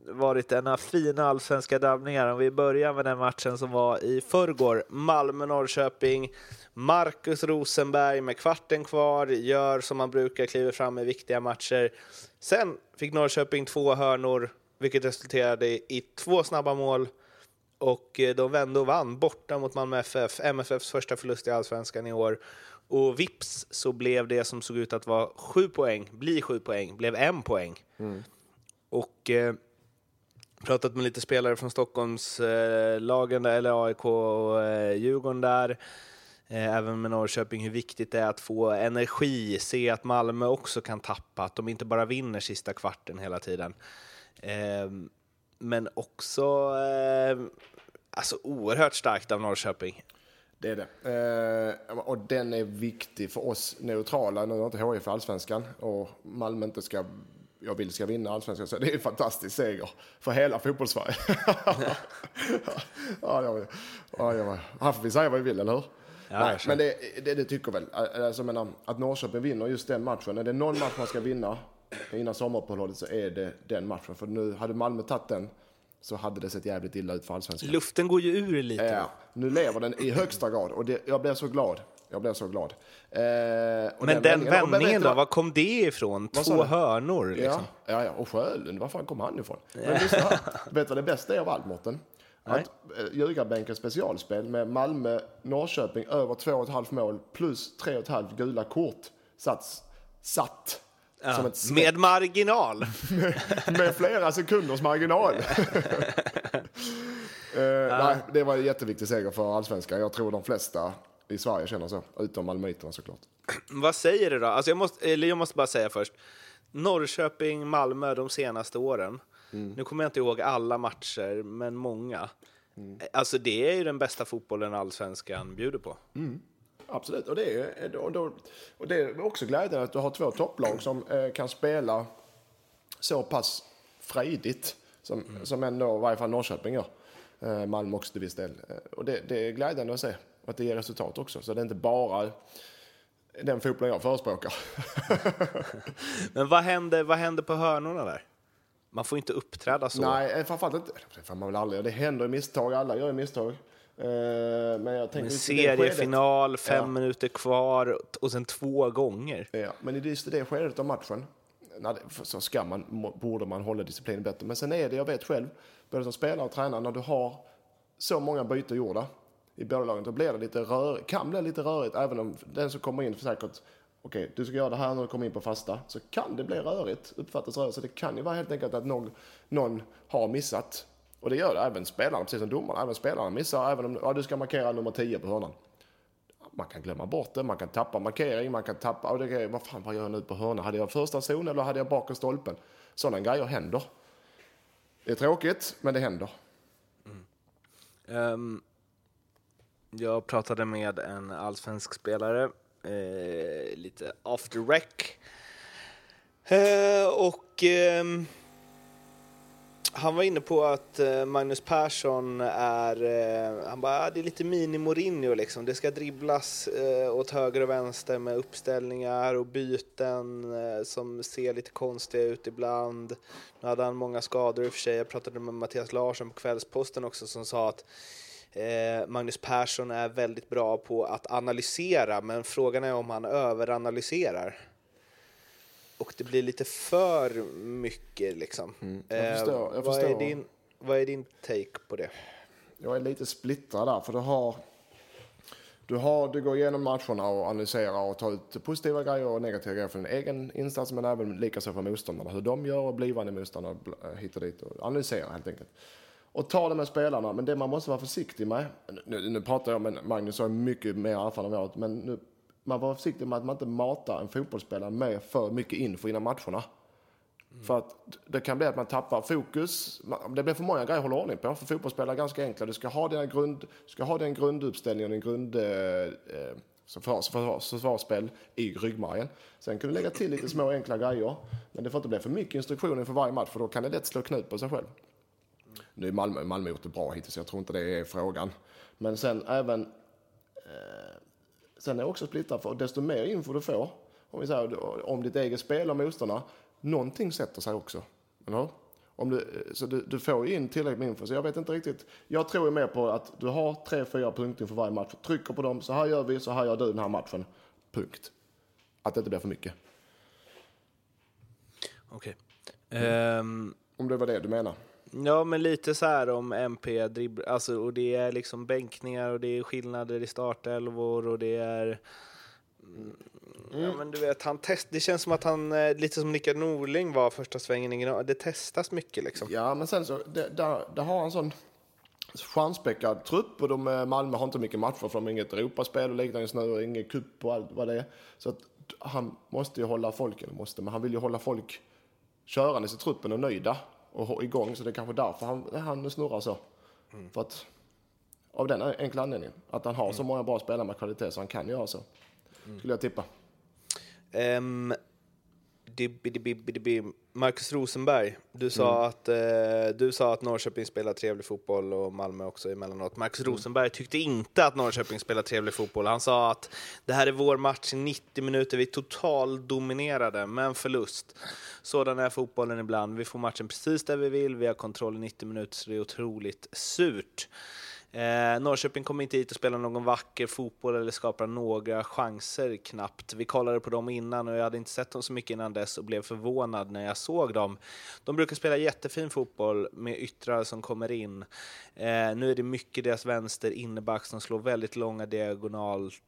varit ena fina allsvenska drabbningar. Om vi börjar med den matchen som var i förrgår. Malmö-Norrköping. Marcus Rosenberg med kvarten kvar gör som man brukar, kliver fram i viktiga matcher. Sen fick Norrköping två hörnor, vilket resulterade i två snabba mål och eh, de vände och vann borta mot Malmö FF, MFFs första förlust i allsvenskan i år. Och vips så blev det som såg ut att vara sju poäng, bli sju poäng, blev en poäng. Mm. Och eh, pratat med lite spelare från Stockholmslagen, eh, eller AIK och eh, Djurgården där. Eh, även med Norrköping, hur viktigt det är att få energi, se att Malmö också kan tappa, att de inte bara vinner sista kvarten hela tiden. Ehm, men också eh, alltså oerhört starkt av Norrköping. Det är det. Eh, och den är viktig för oss neutrala. Nu har inte HIF allsvenskan och Malmö inte ska, jag vill ska vinna allsvenskan. Så det är en fantastisk seger för hela fotbollssverige. ja, ja, ja, här får vi säga vad vi vill, eller hur? Ja, Nej, men det, det, det, tycker väl. Alltså, menar, att Norrköping vinner just den matchen. Är det någon match man ska vinna innan sommaruppehållet så är det den matchen. För nu hade Malmö tagit den så hade det sett jävligt illa ut för allsvenskan. Luften går ju ur lite. Ja, nu lever den i högsta grad och det, jag blir så glad. Jag blev så glad. Eh, men den, den vändningen då, var kom det ifrån? Två hörnor? Liksom. Ja, ja, ja, och Sjölund, var fan kom han ifrån? Men lyssna, vet du vad det bästa är av allt, Mårten? Att eh, ljugarbänkens specialspel med Malmö, Norrköping över 2,5 mål plus 3,5 gula kort sats, satt. Ja, med marginal. med, flera sekunders marginal. uh, ja. nej, det var en jätteviktig seger för allsvenskan. Jag tror de flesta i Sverige känner så, utom malmöiterna såklart. Vad säger du då? Alltså jag, måste, eller jag måste bara säga först. Norrköping, Malmö de senaste åren Nu kommer jag inte ihåg alla matcher, men många. Alltså det är ju den bästa fotbollen allsvenskan bjuder på. Absolut, och det är, och då, och det är också glädjande att du har två topplag som eh, kan spela så pass frejdigt som, som ändå i varje fall Norrköping gör. Eh, Malmö också till viss del. Eh, och det, det är glädjande att se att det ger resultat också. Så det är inte bara den fotbollen jag förespråkar. Men vad händer, vad händer på hörnorna där? Man får inte uppträda så. Nej, eh, framförallt inte. Det får man väl aldrig. Det händer misstag. Alla gör misstag. Eh, Men jag tänker En just i det skedet- seriefinal, fem Ja. minuter kvar och sen två gånger. Ja, men i just det skedet av matchen så ska man, borde man hålla disciplinen bättre. Men sen är det, jag vet själv, både som spelare och tränare, när du har så många byten gjorda i båda lagen, då blir det lite rör, kan bli lite rörigt. Även om den som kommer in för säkert, okej, du ska göra det här när du kommer in på fasta, så kan det bli rörigt, uppfattas rörigt. Så det kan ju vara helt enkelt att någon, någon har missat. Och det gör det även spelarna, precis som domarna. Även spelarna missar, även om ja, du ska markera nummer 10 på hörnan man kan glömma bort det, man kan tappa markering, man kan tappa, och det vad fan vad gör jag nu på hörnan? Hade jag första zon eller hade jag bakom stolpen? Sådana grejer händer. Det är tråkigt, men det händer. Ehm, jag pratade med en allsvensk spelare, eh, lite after the rec. Eh, och Eh, han var inne på att eh, Magnus Persson är, eh, han bara, ah, det är lite mini Mourinho liksom. Det ska dribblas eh, åt höger och vänster med uppställningar och byten som ser lite konstiga ut ibland. Nu hade han många skador i och för sig. Jag pratade med Mattias Larsson på Kvällsposten också som sa att Magnus Persson är väldigt bra på att analysera, men frågan är om han överanalyserar. Och det blir lite för mycket liksom. jag förstår, jag vad, förstår. Är din, vad är din take på det? Jag är lite splittrad där, för du har, du har, du går igenom matcherna och analyserar och tar ut positiva grejer och negativa grejer för din egen insats, men även likaså för motståndarna. Hur de gör och blivande motståndare bl- hit och dit och analyserar helt enkelt. Och ta det med spelarna, men det man måste vara försiktig med, nu, nu pratar jag med Magnus är mycket mer erfaren än jag, men nu, man var försiktig med att man inte matar en fotbollsspelare med för mycket info innan matcherna. För att det kan bli att man tappar fokus. Det blir för många grejer att hålla ordning på. För fotbollsspelare är ganska enkla. Du ska ha dina grund, du ska ha din grunduppställning och din grund, eh, eh, försvars, försvars, försvarsspel i ryggmärgen. Sen kan du lägga till lite små enkla grejer. Men det får inte bli för mycket instruktioner för varje match för då kan det lätt slå knut på sig själv. Nu är Malmö, Malmö gjort det bra hittills, jag tror inte det är frågan. Men sen även Sen är jag också splittrad för desto mer info du får, om, vi säger, om ditt eget spel och motståndarna, någonting sätter sig också. Eller? Om du, så du, du får in tillräckligt med info. Så jag vet inte riktigt. Jag tror ju mer på att du har tre, fyra punkter för varje match. Trycker på dem, så här gör vi, så här gör du den här matchen. Punkt. Att det inte blir för mycket. Okej. Ehm, Om det var det du menar. Ja, men lite så här om MP dribblar, alltså, och det är liksom bänkningar och det är skillnader i startelvor och det är Mm, Ja, men du vet, han test, det känns som att han, eh, lite som Rickard Norling var första svängen det testas mycket liksom. Ja, men sen så, det, där, där har han sån stjärnspäckad trupp och de, eh, Malmö har inte mycket matcher för de har inget Europaspel och liknande just nu och ingen cup och allt vad det är. Så att han måste ju hålla folk, eller måste, men han vill ju hålla folk körandes i truppen och nöjda och igång så det är kanske därför han, han snurrar så. För att, av den enkla anledningen, att han har så många bra spelare med kvalitet så han kan göra så. Skulle jag tippa. Um, Marcus Rosenberg, du sa, att, eh, du sa att Norrköping spelar trevlig fotboll och Malmö också emellanåt. Marcus Rosenberg tyckte inte att Norrköping spelar trevlig fotboll. Han sa att det här är vår match i 90 minuter, vi totaldominerade, men förlust. Sådan är fotbollen ibland. Vi får matchen precis där vi vill, vi har kontroll i 90 minuter, så det är otroligt surt. Eh, Norrköping kommer inte hit och spelar någon vacker fotboll eller skapar några chanser knappt. Vi kollade på dem innan och jag hade inte sett dem så mycket innan dess och blev förvånad när jag såg dem. De brukar spela jättefin fotboll med yttrar som kommer in. Eh, nu är det mycket deras vänster inneback som slår väldigt långa diagonalt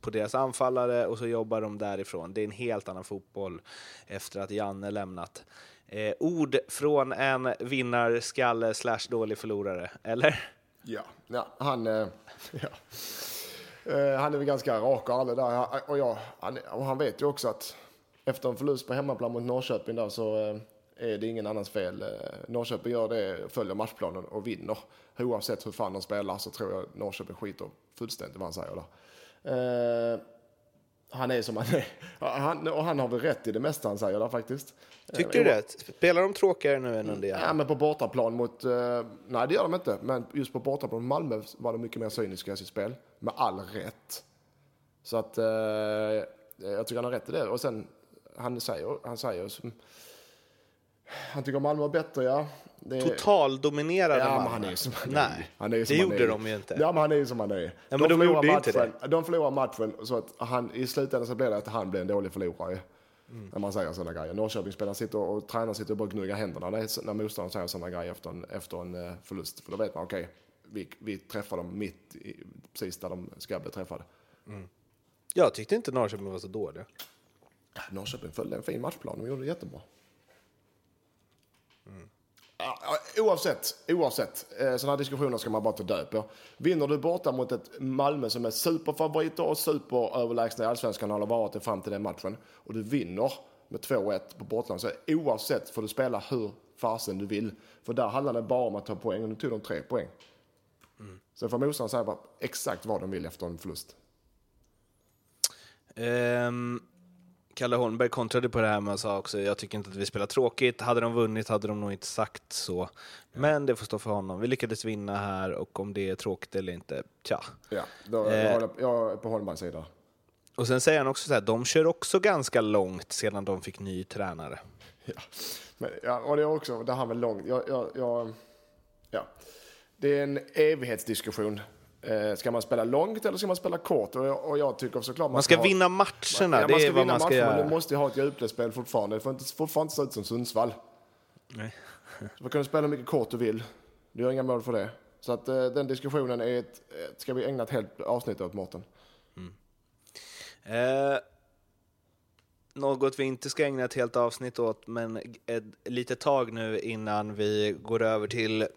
på deras anfallare och så jobbar de därifrån. Det är en helt annan fotboll efter att Janne lämnat. Eh, ord från en vinnarskalle slash dålig förlorare, eller? Ja, ja han, eh, ja. Eh, han är väl ganska rak och ärlig där. Och, jag, han, och han vet ju också att efter en förlust på hemmaplan mot Norrköping där så eh, är det ingen annans fel. Eh, Norrköping gör det, följer matchplanen och vinner. Oavsett hur fan de spelar så tror jag Norrköping skiter fullständigt vad han säger där. Eh, Eh, han är som han är. Han, och han har väl rätt i det mesta han säger där faktiskt. Tycker du det? Spelar de tråkigare nu än under Ja, men på bortaplan mot... Uh, nej, det gör de inte. Men just på bortaplan mot Malmö var de mycket mer cyniska i sitt spel. Med all rätt. Så att uh, jag tycker han har rätt i det. Och sen, han säger, han säger som, han tycker Malmö var bättre, ja. Det... Totaldominerade ja, Malmö. Han är som han Nej, han är det gjorde är. de ju inte. Ja, men han är ju som han är. Ja, men de, de gjorde inte det. De förlorar matchen så att han, i slutändan så blir det att han blir en dålig förlorare. Mm. När man säger sådana grejer. Norrköpingsspelaren sitter och, och tränaren sitter och bara gnuggar händerna när, när motståndaren säger sådana grejer efter en, efter en uh, förlust. För då vet man, okej, okay, vi, vi träffar dem mitt i, precis där de ska bli träffade. Mm. Jag tyckte inte Norrköping var så dåliga. Norrköping följde en fin matchplan, de gjorde det jättebra. Mm. Oavsett, oavsett. Eh, Sådana här diskussioner ska man bara ta död på. Vinner du borta mot ett Malmö som är superfavoriter och superöverlägsna i allsvenskan och har varit det fram till den matchen och du vinner med 2-1 på bortaplan så oavsett får du spela hur fasen du vill. För där handlar det bara om att ta poäng och nu tog de tre poäng. Mm. Sen får motståndaren säga exakt vad de vill efter en förlust. Um, Kalle Holmberg kontrade på det här med att sa också, jag tycker inte att vi spelar tråkigt. Hade de vunnit hade de nog inte sagt så. Men det får stå för honom. Vi lyckades vinna här och om det är tråkigt eller inte, tja. Ja, då, eh, jag, jag är på Holmbergs sida. Och sen säger han också så här, de kör också ganska långt sedan de fick ny tränare. Ja, Men, ja och det är också, det här med långt, jag, jag, jag, ja. Det är en evighetsdiskussion Eh, ska man spela långt eller ska man spela kort? Och jag, och jag tycker såklart man, man ska, ska vinna matcherna. Man, ja, det är vad man ska göra. Men du måste ha ett djupledsspel fortfarande. Det får inte, fortfarande inte se ut som Sundsvall. Nej. Så man kan spela hur mycket kort du vill. Du gör inga mål för det. Så att eh, den diskussionen är ett, ska vi ägna ett helt avsnitt åt, Mårten. Mm. Eh, något vi inte ska ägna ett helt avsnitt åt, men ett litet tag nu innan vi går över till eh,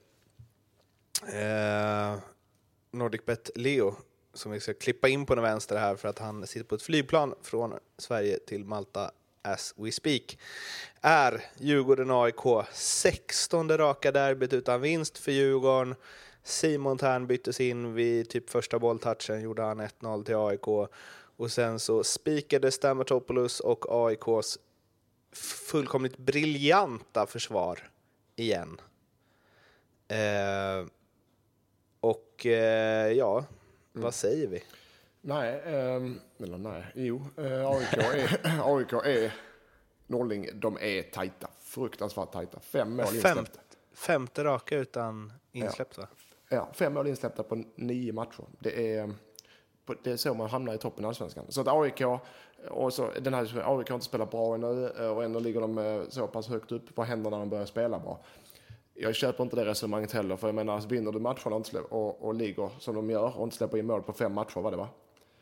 NordicBet Leo som vi ska klippa in på den vänster här för att han sitter på ett flygplan från Sverige till Malta as we speak, är Djurgården-AIK 16 raka derbyt utan vinst för Djurgården. Simon Tern byttes in vid typ första bolltouchen, gjorde han 1-0 till AIK. Och sen så spikade Stamatopoulos och AIKs fullkomligt briljanta försvar igen. Eh, och eh, ja, mm. vad säger vi? Nej, eh, eller nej, jo, eh, AIK är, AIK är Norrling, de är tajta. Fruktansvärt tajta. Fem mål Fem, insläppta. Femte raka utan insläppt ja. Ja, fem mål insläppta på nio matcher. Det är, det är så man hamnar i toppen i Allsvenskan. Så att AIK, och så, den här, AIK har inte spelat bra ännu och ändå ligger de eh, så pass högt upp. Vad händer när de börjar spela bra? Jag köper inte det resonemanget heller. För jag menar, alltså, vinner du matcherna och, och, och ligger som de gör och inte släpper in mål på fem matcher, var det va?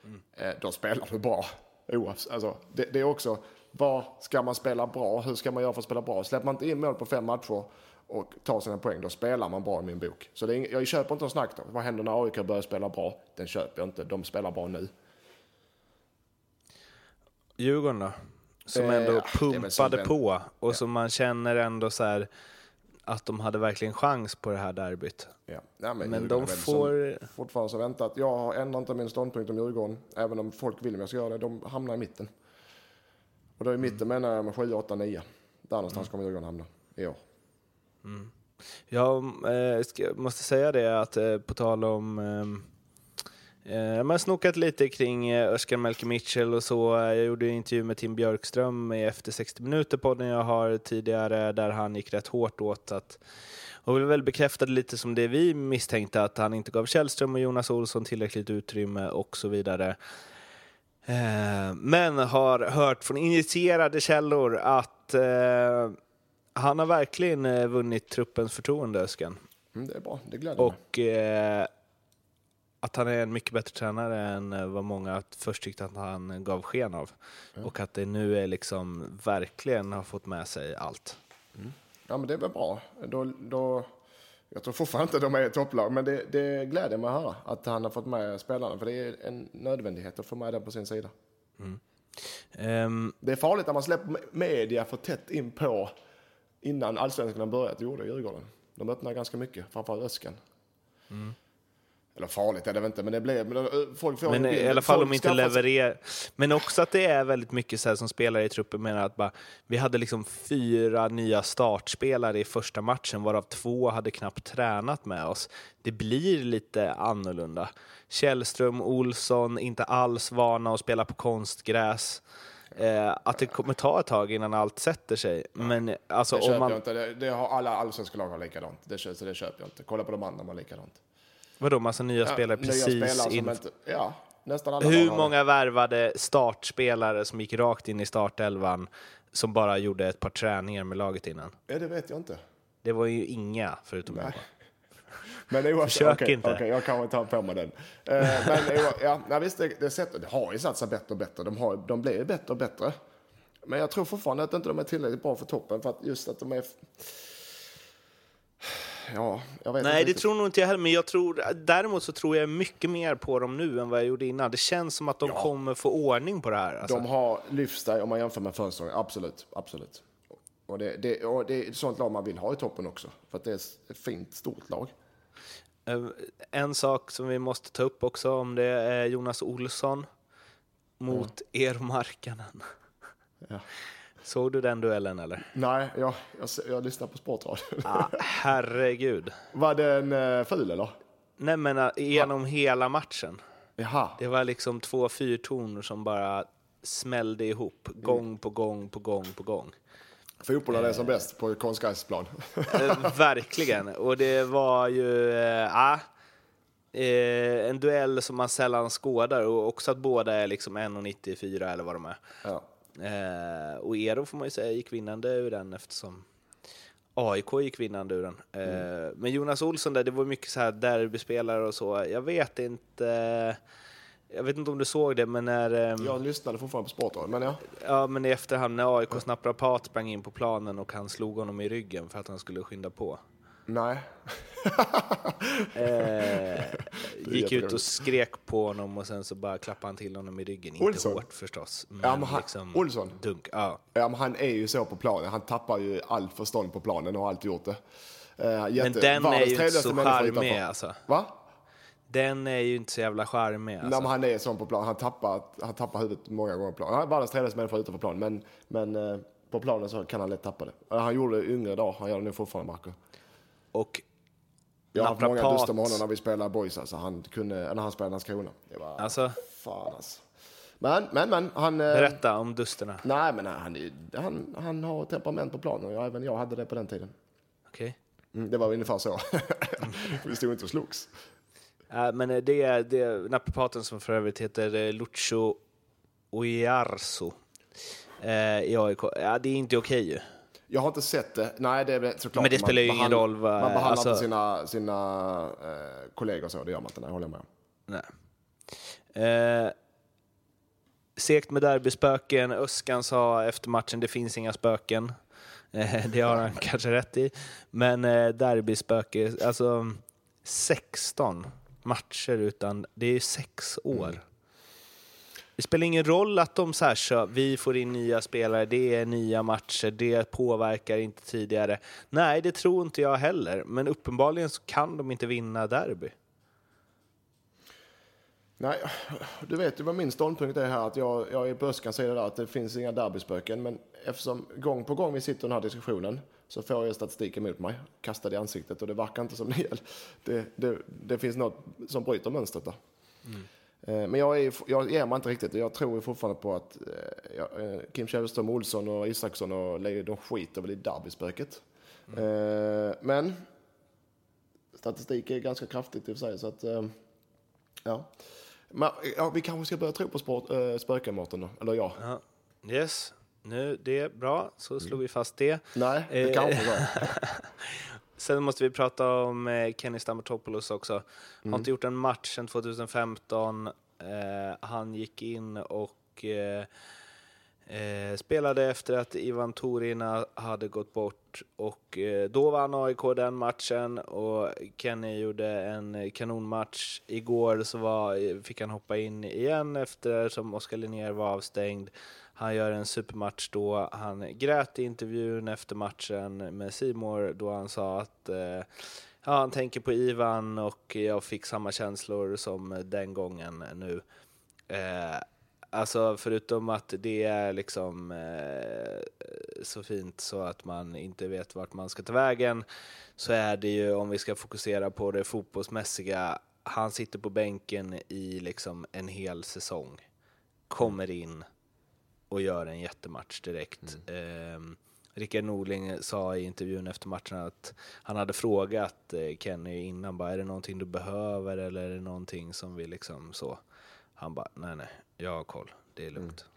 Mm. Eh, då spelar du bra. Oavs alltså, det, det, är också, vad ska man spela bra? Hur ska man göra för att spela bra? Släpper man inte in mål på fem matcher och tar sina poäng, då spelar man bra i min bok. Så det är, jag köper inte något snack då. Vad händer när AIK börjar spela bra? Den köper jag inte. De spelar bra nu. Djurgården då? Som ändå eh, pumpade på och ja. som man känner ändå så här att de hade verkligen chans på det här derbyt. Ja. Ja, men, men de får... Fortfarande så väntat. Jag ändrar inte min ståndpunkt om Djurgården, även om folk vill att jag ska göra det. De hamnar i mitten. Och då i mitten mm. menar jag med 7, 8, 9. Där någonstans mm. kommer Djurgården hamna i år. Mm. Jag eh, måste säga det att eh, på tal om eh, jag har snokat lite kring Özcan eh, Melker Mitchell och så. Jag gjorde en intervju med Tim Björkström i Efter 60 minuter podden jag har tidigare där han gick rätt hårt åt att och väl bekräftade lite som det vi misstänkte att han inte gav Källström och Jonas Olsson tillräckligt utrymme och så vidare. Eh, men har hört från initierade källor att han har verkligen vunnit truppens förtroende, Özcan. Mm, det är bra, det gläder och, mig att han är en mycket bättre tränare än eh, vad många först tyckte att han gav sken av. Mm. Och att det nu är liksom verkligen har fått med sig allt. Mm. Ja, men det är väl bra. Då, då, jag tror fortfarande inte de är ett topplag, men det, det gläder mig att höra att han har fått med spelarna, för det är en nödvändighet att få med den på sin sida. Mm. Um, det är farligt när man släpper media för tätt in på innan allsvenskan börjat gjorde Djurgården. De öppnade ganska mycket, framförallt Öskan. Eller farligt är det väl inte, men det blev... Men eh, folk får Men en bild. i alla fall om inte levererar. Men också att det är väldigt mycket så här som spelare i truppen menar att bara, vi hade liksom fyra nya startspelare i första matchen varav två hade knappt tränat med oss. Det blir lite annorlunda. Källström, Olsson, inte alls vana att spela på konstgräs. Eh, att det kommer ta ett tag innan allt sätter sig. Men alltså Det köper man... jag inte. Det, det har alla allsvenska lag har likadant. Det, så det köper jag inte. Kolla på de andra, de har likadant. Vadå, massa nya spelare nya precis spelare in... inte, Ja, nästan alla Hur många värvade startspelare som gick rakt in i startelvan som bara gjorde ett par träningar med laget innan? Ja, det vet jag inte. Det var ju inga, förutom Nej. Men oavsett, Försök okej, inte. okej, jag kanske tar på mig den. Eh, men ja, nej, visst, det, det, sättet, det har ju satt sig bättre och bättre. De, har, de blir ju bättre och bättre. Men jag tror fortfarande att inte de är tillräckligt bra för toppen för att just att de är... Ja, jag vet Nej, inte det tror nog inte jag heller, men jag tror, däremot så tror jag mycket mer på dem nu än vad jag gjorde innan. Det känns som att de Ja. kommer få ordning på det här. Alltså. De har lyft sig om man jämför med förra säsongen, absolut. absolut. Och det, det, och det är ett sånt lag man vill ha i toppen också. För att det är ett fint, stort lag. Eh, En sak som vi måste ta upp också om det är Jonas Olsson mot Eero Markkanen. Ja. Såg du den duellen eller? Nej, jag, jag, jag lyssnar på Sportradio. Ah, herregud. Var den uh, ful eller? Nej men eh, genom hela matchen. Jaha. Det var liksom två fyrtoner som bara smällde ihop gång på gång på gång på gång. Fotbollen är som bäst på konstgräsplan. Eh, verkligen. Och det var ju eh, ah, eh, en duell som man sällan skådar och också att båda är liksom 1,94 eller vad de är. ja. Eh, och Eero får man ju säga gick vinnande ur den eftersom AIK gick vinnande ur den. Eh, Men Jonas Olsson där, det var mycket så här derbyspelare och så. Jag vet inte. Jag vet inte om du såg det, men när... ehm, Jag lyssnade fortfarande på Sportradio, men ja. Ja, men i efterhand när AIKs naprapat sprang in på planen och han slog honom i ryggen för att han skulle skynda på. Nej. Eh, gick ut och skrek på honom och sen så bara klappade han till honom i ryggen. Inte Olsson? hårt förstås. Men Ja, men han- liksom Olsson? Dunk, ja. Ja, men han är ju så på planen. Han tappar ju allt förstånd på planen och har alltid gjort det. Eh, jätte- Men den är ju inte så charmig alltså. Va? Den är ju inte så jävla charmig Nej, alltså. men han är sån på plan. Han tappar, han tappar huvudet många gånger på planen. Han är världens trevligaste människa utanför planen. Men, men eh, på planen så kan han lätt tappa det. Eh, Han gjorde det yngre idag. Han gör det nu fortfarande, Marco. Och Jag har haft många duster med honom när vi spelade boys. Alltså. Han kunde, när han spelade Landskrona. Det var alltså, fan alltså. Men, men, men. Han, eh, berätta om dusterna. nej, men han, är- han, han har temperament på planen. Och även jag hade det på den tiden. Okej. Mm, det var ungefär så. vi stod inte och slogs. Eh, men eh, det är, det är naprapaten som för övrigt heter eh, Lucio Oiarso eh, i AIK. Ja, det är inte okej ju. Jag har inte sett det. Nej, det är väl såklart. Men det spelar ju ingen roll vad- Man behandlar alltså- inte sina, sina eh, kollegor så. Det gör man inte. Nej, håller jag med om. Nej. Eh, segt med derbyspöken. Öskan sa efter matchen det finns inga spöken. Eh, det har han kanske rätt i. Men eh, derbyspöke, alltså 16 matcher utan, det är sex år. Det spelar ingen roll att de så här kör, vi får in nya spelare, det är nya matcher, det påverkar inte tidigare. Nej, det tror inte jag heller, men uppenbarligen så kan de inte vinna derby. Nej, du vet ju vad min ståndpunkt är här. Att jag, jag är på Öskans sida där, att det finns inga derbyspöken. Men eftersom gång på gång vi sitter i den här diskussionen så får jag statistik emot mig, kastad i ansiktet. Och det verkar inte som det, det, det, det finns något som bryter mönstret där. Eh, Men jag, är, jag ger mig inte riktigt. Jag tror fortfarande på att eh, eh, Kim Källström, Olsson och Isaksson och Leo, de skiter väl i derbyspöket. Eh, Men statistik är ganska kraftigt i och för sig. Så att, eh, ja. Men, ja, vi kanske ska börja tro på sport, äh, spöken, Mårten. Eller ja. Ja. Yes, nu det är bra, så slog vi fast det. Nej, det Eh. kanske var. Sen måste vi prata om eh, Kenny Stamatopoulos också. Har Mm. inte gjort en match sedan 2015. Eh, han gick in och eh, spelade efter att Ivan Torina hade gått bort och då vann AIK den matchen och Kenny gjorde en kanonmatch. Igår så var, fick han hoppa in igen eftersom Oskar Linnér var avstängd. Han gör en supermatch då. Han grät i intervjun efter matchen med Simor då han sa att eh, ja, han tänker på Ivan och jag fick samma känslor som den gången nu. Eh, Alltså förutom att det är liksom eh, så fint så att man inte vet vart man ska ta vägen så är det ju, om vi ska fokusera på det fotbollsmässiga, han sitter på bänken i liksom en hel säsong, kommer in och gör en jättematch direkt. Mm. Eh, Rickard Norling sa i intervjun efter matchen att han hade frågat eh, Kenny innan, bara, är det någonting du behöver eller är det någonting som vi liksom så? Han bara, nej nej, jag har koll, det är lugnt. Mm.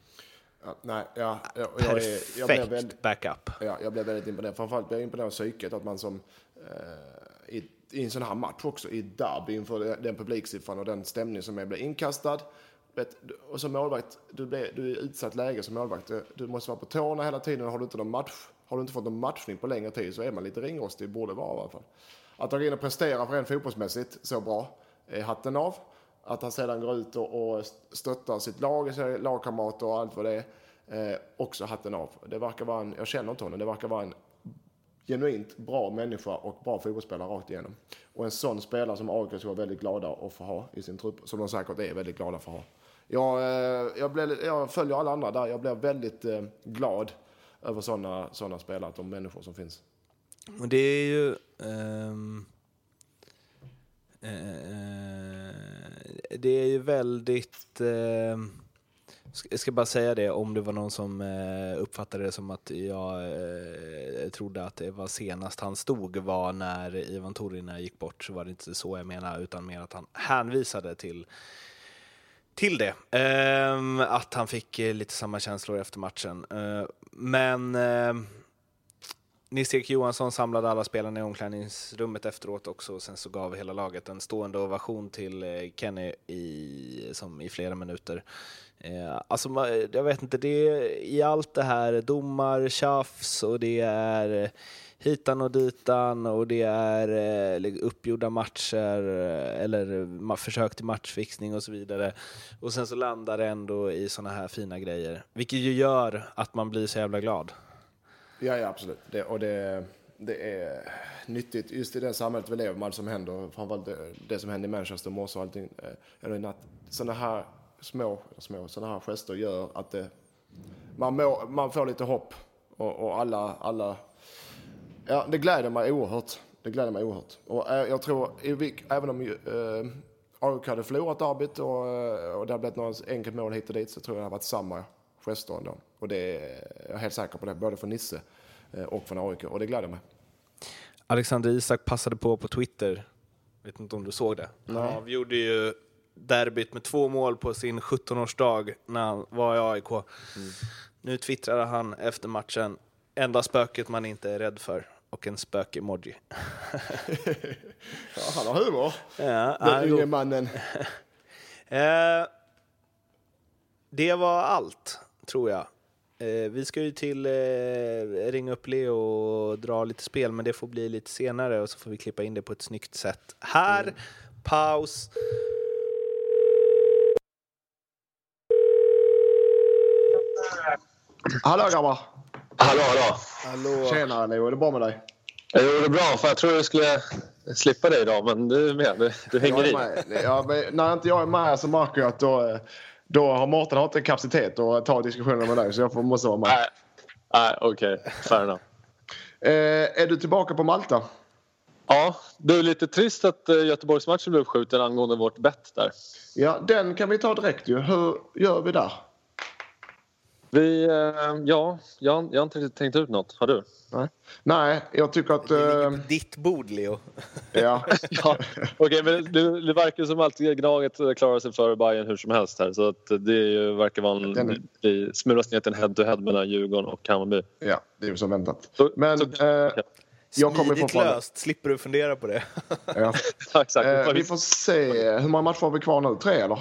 Ja, nej, ja, jag, jag, Perfekt jag blev väldigt, backup. Ja, jag blev väldigt imponerad. Framförallt blev jag imponerad av psyket, att man som eh, i, i, en sån här match också, i derby inför den publiksiffran och den stämning som är, blir inkastad. Vet, och som målvakt, du, blir, du är i utsatt läge som målvakt. Du, du, måste vara på tårna hela tiden. Har du, inte någon match, har du inte fått någon matchning på längre tid så är man lite ringrostig, borde vara i alla fall. Att han går in och presterar för en fotbollsmässigt så bra, är hatten av. Att han sedan går ut och, och stöttar sitt lag, lagkamrater och allt vad det är. Eh, också hatten av. Det verkar vara en, jag känner inte honom, det verkar vara en genuint bra människa och bra fotbollsspelare rakt igenom. Och en sån spelare som AIK ska vara väldigt glada att få ha i sin trupp, som de säkert är väldigt glada för att ha. Jag, eh, jag, blev, jag följer alla andra där, jag blir väldigt eh, glad över sådana såna spelare, de människor som finns. Och det är ju... Um uh, det är ju väldigt... Uh, jag ska bara säga det om det var någon som uppfattade det som att jag trodde att det var senast han stod var när Ivan Torina gick bort, så var det inte så jag menade, utan mer att han hänvisade till till det. Ehm, att han fick eh, lite samma känslor efter matchen. Eh, men ehm, Nils-Erik Johansson samlade alla spelarna i omklädningsrummet efteråt också och sen så gav hela laget en stående ovation till eh, Kenny i, som i flera minuter. Eh, alltså, jag vet inte, det är i allt det här domar, tjafs och det är hitan och ditan och det är eh, uppgjorda matcher eh, eller eh, försök till matchfixning och så vidare. Och sen så landar det ändå i såna här fina grejer, vilket ju gör att man blir så jävla glad. Ja, ja absolut. Det, och det, det är nyttigt just i det samhället vi lever med, som händer, framförallt det, det som hände i Manchester i morse och allting. Eh, eller natt. Sådana här små, små sådana här gester gör att det, man, må, man får lite hopp och, och alla, alla, ja det gläder mig oerhört. Det gläder mig oerhört. Och äh, jag tror, även om äh, AIK hade förlorat derbyt och, och det hade blivit något enkelt mål hit och dit så tror jag det hade varit samma gester ändå. Och det är, jag är helt säker på det, både från Nisse eh, och från AIK. Och det gläder mig. Alexander Isak passade på på Twitter, vet inte om du såg det? Han avgjorde ju derbyt med två mål på sin 17-årsdag när han var i AIK. Mm. Nu twittrade han efter matchen, enda spöket man inte är rädd för och en spök-emoji. ja, han har humor, ja, den yngre mannen. eh, det var allt tror jag. Eh, vi ska ju till eh, ringa upp Leo och dra lite spel, men det får bli lite senare och så får vi klippa in det på ett snyggt sätt. Här, mm. paus. Hallå grabbar! Hallå, hallå! hallå. Tjena Leo, är det bra med dig? Jo, det är bra. För jag tror jag skulle slippa dig idag, men du är med. Du, du hänger i. Ja, när inte jag är med så märker jag att då, då har Mårten inte kapacitet att ta diskussionen med dig så jag måste vara med. Nej, Nej okej. Okay. Fair enough. Eh, är du tillbaka på Malta? Ja, det är lite trist att eh, Göteborgsmatchen blev uppskjuten angående vårt bett där. Ja, den kan vi ta direkt ju. Hur gör vi där? Vi, eh, ja, jag, jag har inte riktigt tänkt ut något. Har du? Nej, Nej jag tycker att... Det ligger på ditt bord, Leo. Ja. ja. Okej, okay, men det, det verkar som att Gnaget klarar sig före Bayern hur som helst här. Så att det ju, verkar vara en... Den... Ner till en head-to-head mellan Djurgården och Hammarby. Ja, det är ju som väntat. Så, men... Så, eh, okay. Jag kommer Smidigt löst, slipper du fundera på det. ja. Exakt. Eh, vi får se. Hur många matcher har vi kvar nu? Tre eller?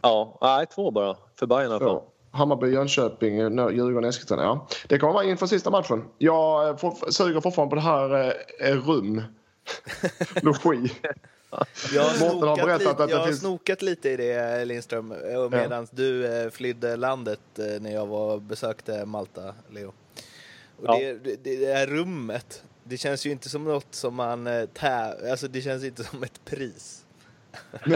Ja, nej två bara. För Bayern i alla fall. Hammarby, Jönköping, Djurgården, Eskilstuna. Ja. Det kommer vara inför sista matchen. Jag eh, får, suger fortfarande på det här eh, rum. Logi. Jag har, har lite, jag har finns... snokat lite i det Lindström medan ja. du eh, flydde landet eh, när jag var besökte Malta, Leo. Och ja. det, det, det här rummet, det känns ju inte som något som man eh, tä... Alltså det känns inte som ett pris.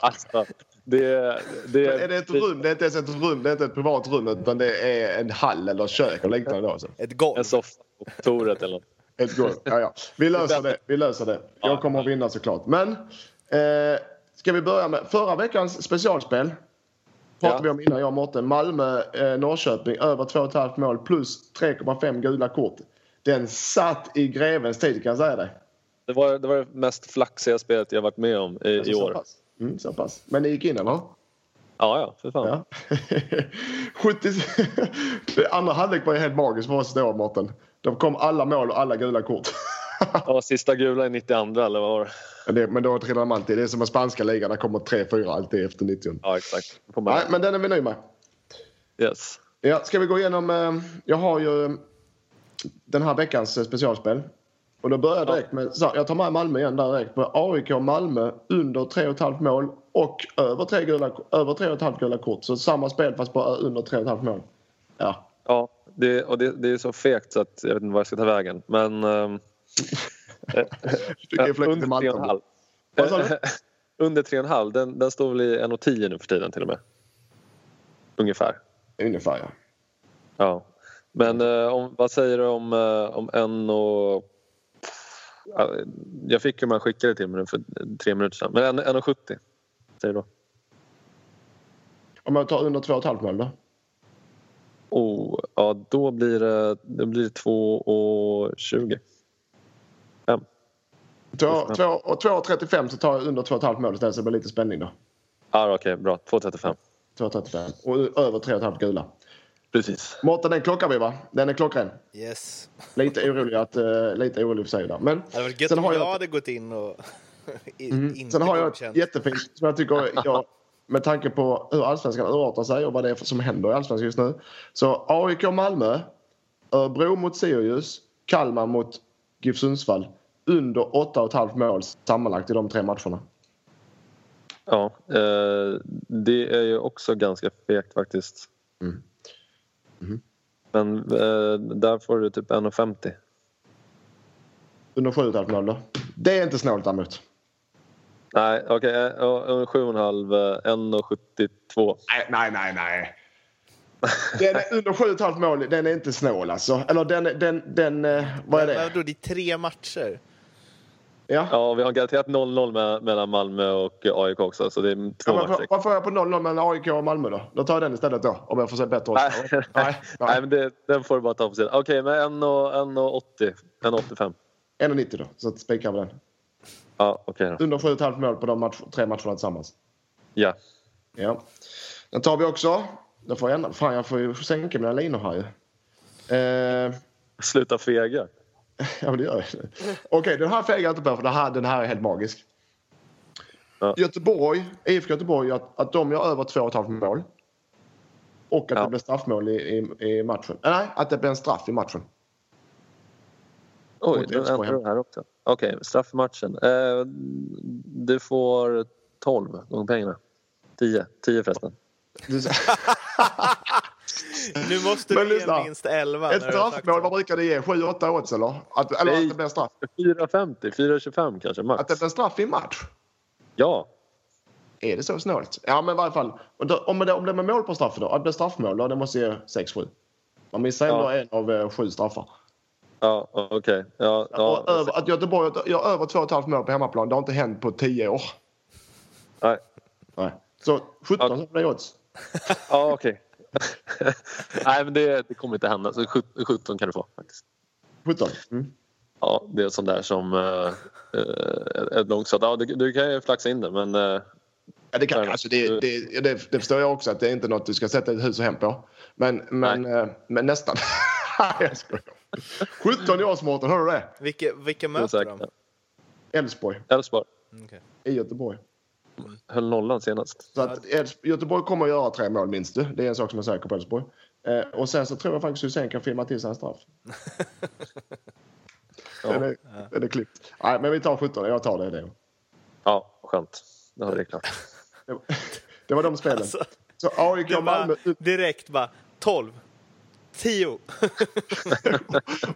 alltså, det, det, är det ett rum? Det är inte ens ett rum, det är inte ett privat rum utan det är en hall eller kök och liknande. Då, Ett golv? En soffa på kontoret eller något. Ett golv, ja, ja. Vi löser det. Vi löser det. Jag kommer att vinna såklart. Men eh, ska vi börja med förra veckans specialspel? Pratade ja. vi om innan jag och Mårten. Malmö, eh, Norrköping över 2,5 mål plus 3,5 gula kort. Den satt i grevens tid kan jag säga det. Det var det, var det mest flaxiga spelet jag varit med om i, alltså, i år. Pass. Mm, så pass. Men det gick in eller? Ja, ja, för fan. Ja. 70... Andra halvlek var ju helt magisk för oss då, Mårten. Då kom alla mål och alla gula kort. ja, sista gula i 92 eller vad var det? det men då trillar de alltid. Det är som i spanska ligan. Där kommer 3-4 alltid efter 90. Ja, exakt. Nej, men den är vi nöjda med. Yes. Ja, ska vi gå igenom... Eh, jag har ju den här veckans specialspel. Och då börjar jag direkt med, jag tar med Malmö igen där direkt. På AIK Malmö under 3,5 mål och över 3,5 gula, över gula kort. Så samma spel fast bara under 3,5 mål. Ja. Ja, det, och det, det, är så fegt så att jag vet inte var jag ska ta vägen. Men... Ähm, under 3,5. under 3,5 den, den står väl i 1,10 nu för tiden till och med. Ungefär. Ungefär ja. Ja. Men om, vad säger du om, äh, om en och jag fick ju man skickade till mig för tre minuter sedan. Men 1,70 säger du då? Om jag tar under 2,5 mål då? Oh, ja, då blir det, det blir 2,20. 5. 2,35 så tar jag under 2,5 mål istället så det blir lite spänning då. Ah, Okej, okay, bra. 2,35. 2,35 och över 3,5 gula. Precis. Mårten, den klockar vi va? Den är klockren. Yes. Lite orolig, att, uh, lite orolig för sig där. Men det hade varit gött om jag, jag hade gått in och mm. Sen har jag ett jättefint som jag tycker jag, med tanke på hur allsvenskan urartar sig och vad det är som händer i allsvenskan just nu. Så AIK Malmö, Örebro mot Sirius, Kalmar mot GIF Sundsvall. Under 8,5 mål sammanlagt i de tre matcherna. Ja, eh, det är ju också ganska fegt faktiskt. Mm. Mm. Men eh, där får du typ 1,50. Under 7,5 mål då? Det är inte snålt däremot. Nej, okej. Okay. 7,5, 1,72. Nej, nej, nej. nej. Den är under 7,5 mål, den är inte snål alltså. Eller den, den, den eh, vad är det? Vadå, det är tre matcher? Ja. ja, vi har garanterat 0-0 mellan Malmö och AIK också. Så det är två ja, matcher. Vad får jag på 0-0 mellan AIK och Malmö då? Då tar jag den istället då. Om jag får se bättre nej, nej, nej. nej, men det, den får du bara ta på sidan. Okej, okay, men 1,80. 1,85. 1,90 då. Så spikar vi den. Ja, okej okay Under 7,5 mål på de match, tre matcherna tillsammans. Ja. Ja. Den tar vi också. Då får jag ändra. Fan, jag får ju sänka mina linor här ju. Eh... Sluta fega. Ja, men det gör jag. Okej, okay, den här fegar jag inte på för här, den här är helt magisk. Ja. Göteborg, IFK Göteborg, att, att de gör över 2,5 mål. Och att ja. det blir straffmål i, i, i, matchen. Nej, att det blir en straff i matchen. Oj, du ändrar det här också. Okej, okay, straffmatchen. Eh, du får 12 gånger pengarna. 10. 10 förresten. nu måste du ge minst 11. Ett straffmål, vad brukar det ge? 7-8 odds eller? Att, eller Nej, att det blir straff? 4,50, 4,25 kanske max. Att det blir straff i match? Ja. Är det så snålt? Ja, men i varje fall. Om det, om det är mål på straffen då? Att det blir straffmål då? Det måste ge 6-7. Man missar ändå ja. en av eh, sju straffar. Ja, okej. Okay. Ja, ja. Över, att Göteborg gör över 2,5 mål på hemmaplan, det har inte hänt på 10 år. Nej. Nej. Så 17 ja. blir odds. ja, okej. Okay. Nej, men det, det, kommer inte hända. Så 17 kan du få faktiskt. 17? Mm. Ja, det är sånt där som uh, uh, ett långsatt. Ja, du, du, kan ju flaxa in det, men... Uh, ja, det, kan, alltså det, det, det, det, förstår jag också att det är inte något du ska sätta ett hus och hem på. Men, men, men nästan. jag skojar. 17 i års Mårten, hör du det? Vilka, vilka möter de? Elfsborg. Elfsborg. Okay. I Göteborg. Höll nollan senast. Så att Göteborg kommer att göra tre mål minst. du. Det är en sak som är säker på Elfsborg. Eh, och sen så tror jag faktiskt Hysén kan filma till sig en straff. Den är, den är klippt. Nej, men vi tar 17. Jag tar det. det. Ja, skönt. Då har vi det klart. Det, det var de spelen. Alltså, så AIK och Malmö direkt bara 12, 10.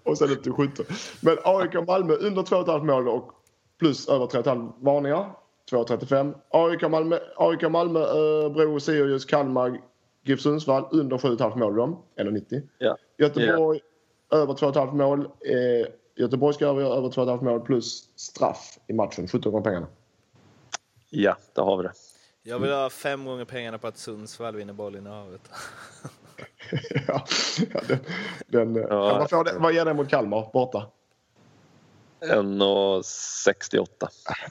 och sen upp till 17. Men AIK och Malmö under 2,5 mål och plus över 3,5 varningar. 2,35. AIK Malmö, AIK Malmö Örebro, Sirius, Kalmar, GIF Sundsvall under 7,5 mål de. 1,90. Ja. Göteborg över 2,5 mål. Eh, Göteborg ska över, över 2,5 mål plus straff i matchen. 17 gånger pengarna. ja, där har vi det. Jag vill ha fem gånger pengarna på att Sundsvall vinner bollinnehavet. ja, ja, den, den, ja. vad, får det, vad ger det mot Kalmar borta? 1,68.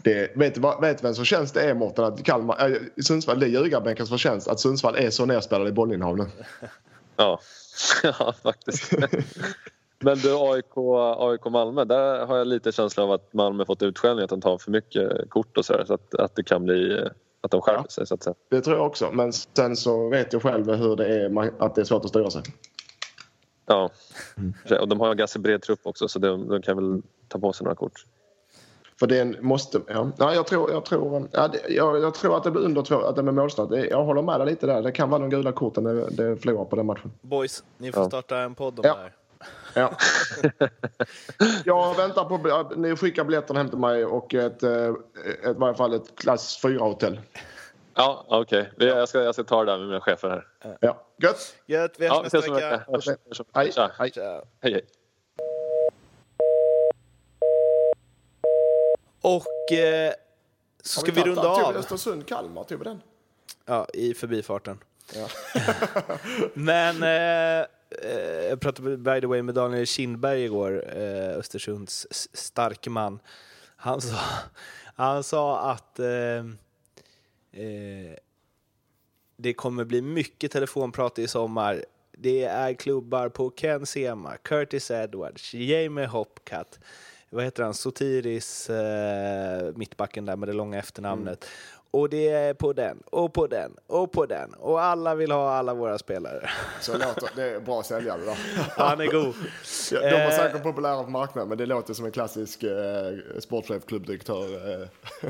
Det, vet, vet vem som känns det är Mårten? Att Kalmar, äh, Sundsvall, det är ljugarbänkens förtjänst att Sundsvall är så nerspelade i bollinnehav nu. Ja, ja faktiskt. Men du, AIK, AIK Malmö, där har jag lite känsla av att Malmö fått utskällning att de tar för mycket kort och sådär. Så att, att det kan bli att de skärper Ja. sig så att säga. Det tror jag också. Men sen så vet jag själv hur det är, att det är svårt att styra sig. Ja, och de har en ganska bred trupp också så de, de kan väl ta på sig några kort. För det måste... Ja. Nej, jag, tror, jag, tror, ja, jag, jag tror att det blir under två, att det blir. Det- Jag håller med dig lite där. Det kan vara de gula korten det, det förlorar på den matchen. Boys, ni får Ja. starta en podd om Ja. det här. Ja. jag väntar på... Ni skickar biljetterna hem till mig och ett, eh, ett, i varje fall ett klass 4-hotell. Ja, okej. Vi- Jag, ska, jag ska ta det där med mina chefer här. Ja. Gött! Gött, vi Ja, hörs vi nästa vecka. Hej, hej. Och eh, så ska vi runda av. Östersund, Kalmar, tog vi den? Ja, i förbifarten. Ja. Men eh, eh, jag pratade by the way med Daniel Kindberg igår, eh, Östersunds starke man. Han sa, han sa att eh, eh, det kommer bli mycket telefonprat i sommar. Det är klubbar på Ken Sema, Curtis Edwards, Jamie Hopcat, vad heter han, Sotiris, eh, mittbacken där med det långa efternamnet. Mm. Och det är på den, och på den, och på den. Och alla vill ha alla våra spelare. Så låter, det är bra säljare då. Han är god. De var Eh. säkert populära på marknaden men det låter som en klassisk eh, sportchef, klubbdirektör. Eh.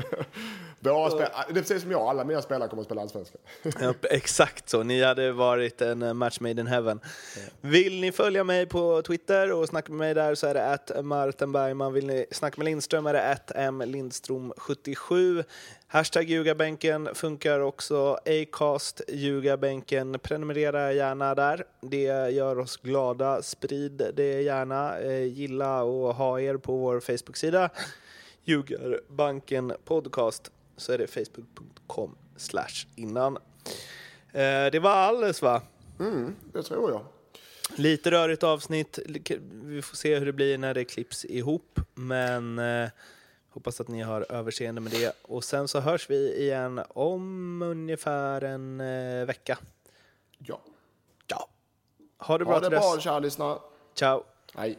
Våra spel, det är precis som jag, alla mina spelare kommer att spela allsvenskan. Ja, exakt så. Ni hade varit en eh, match made in heaven. Vill ni följa mig på Twitter och snacka med mig där så är det att Martin Bergman. Vill ni snacka med Lindström är det att M Lindström77. Hashtag ljugarbänken funkar också. Acast ljugarbänken. Prenumerera gärna där. Det gör oss glada. Sprid det gärna. Eh, gilla och ha er på vår Facebook-sida. Ljugarbanken podcast så är det facebook.com slash innan. Eh, det var alldeles va? Mm, det tror jag. Lite rörigt avsnitt. Vi får se hur det blir när det klipps ihop. Men eh, hoppas att ni har överseende med det. Och sen så hörs vi igen om ungefär en eh, vecka. Ja. Ja. Ha det bra Ha det till bra dess. kära lyssnare. Ciao. Hej.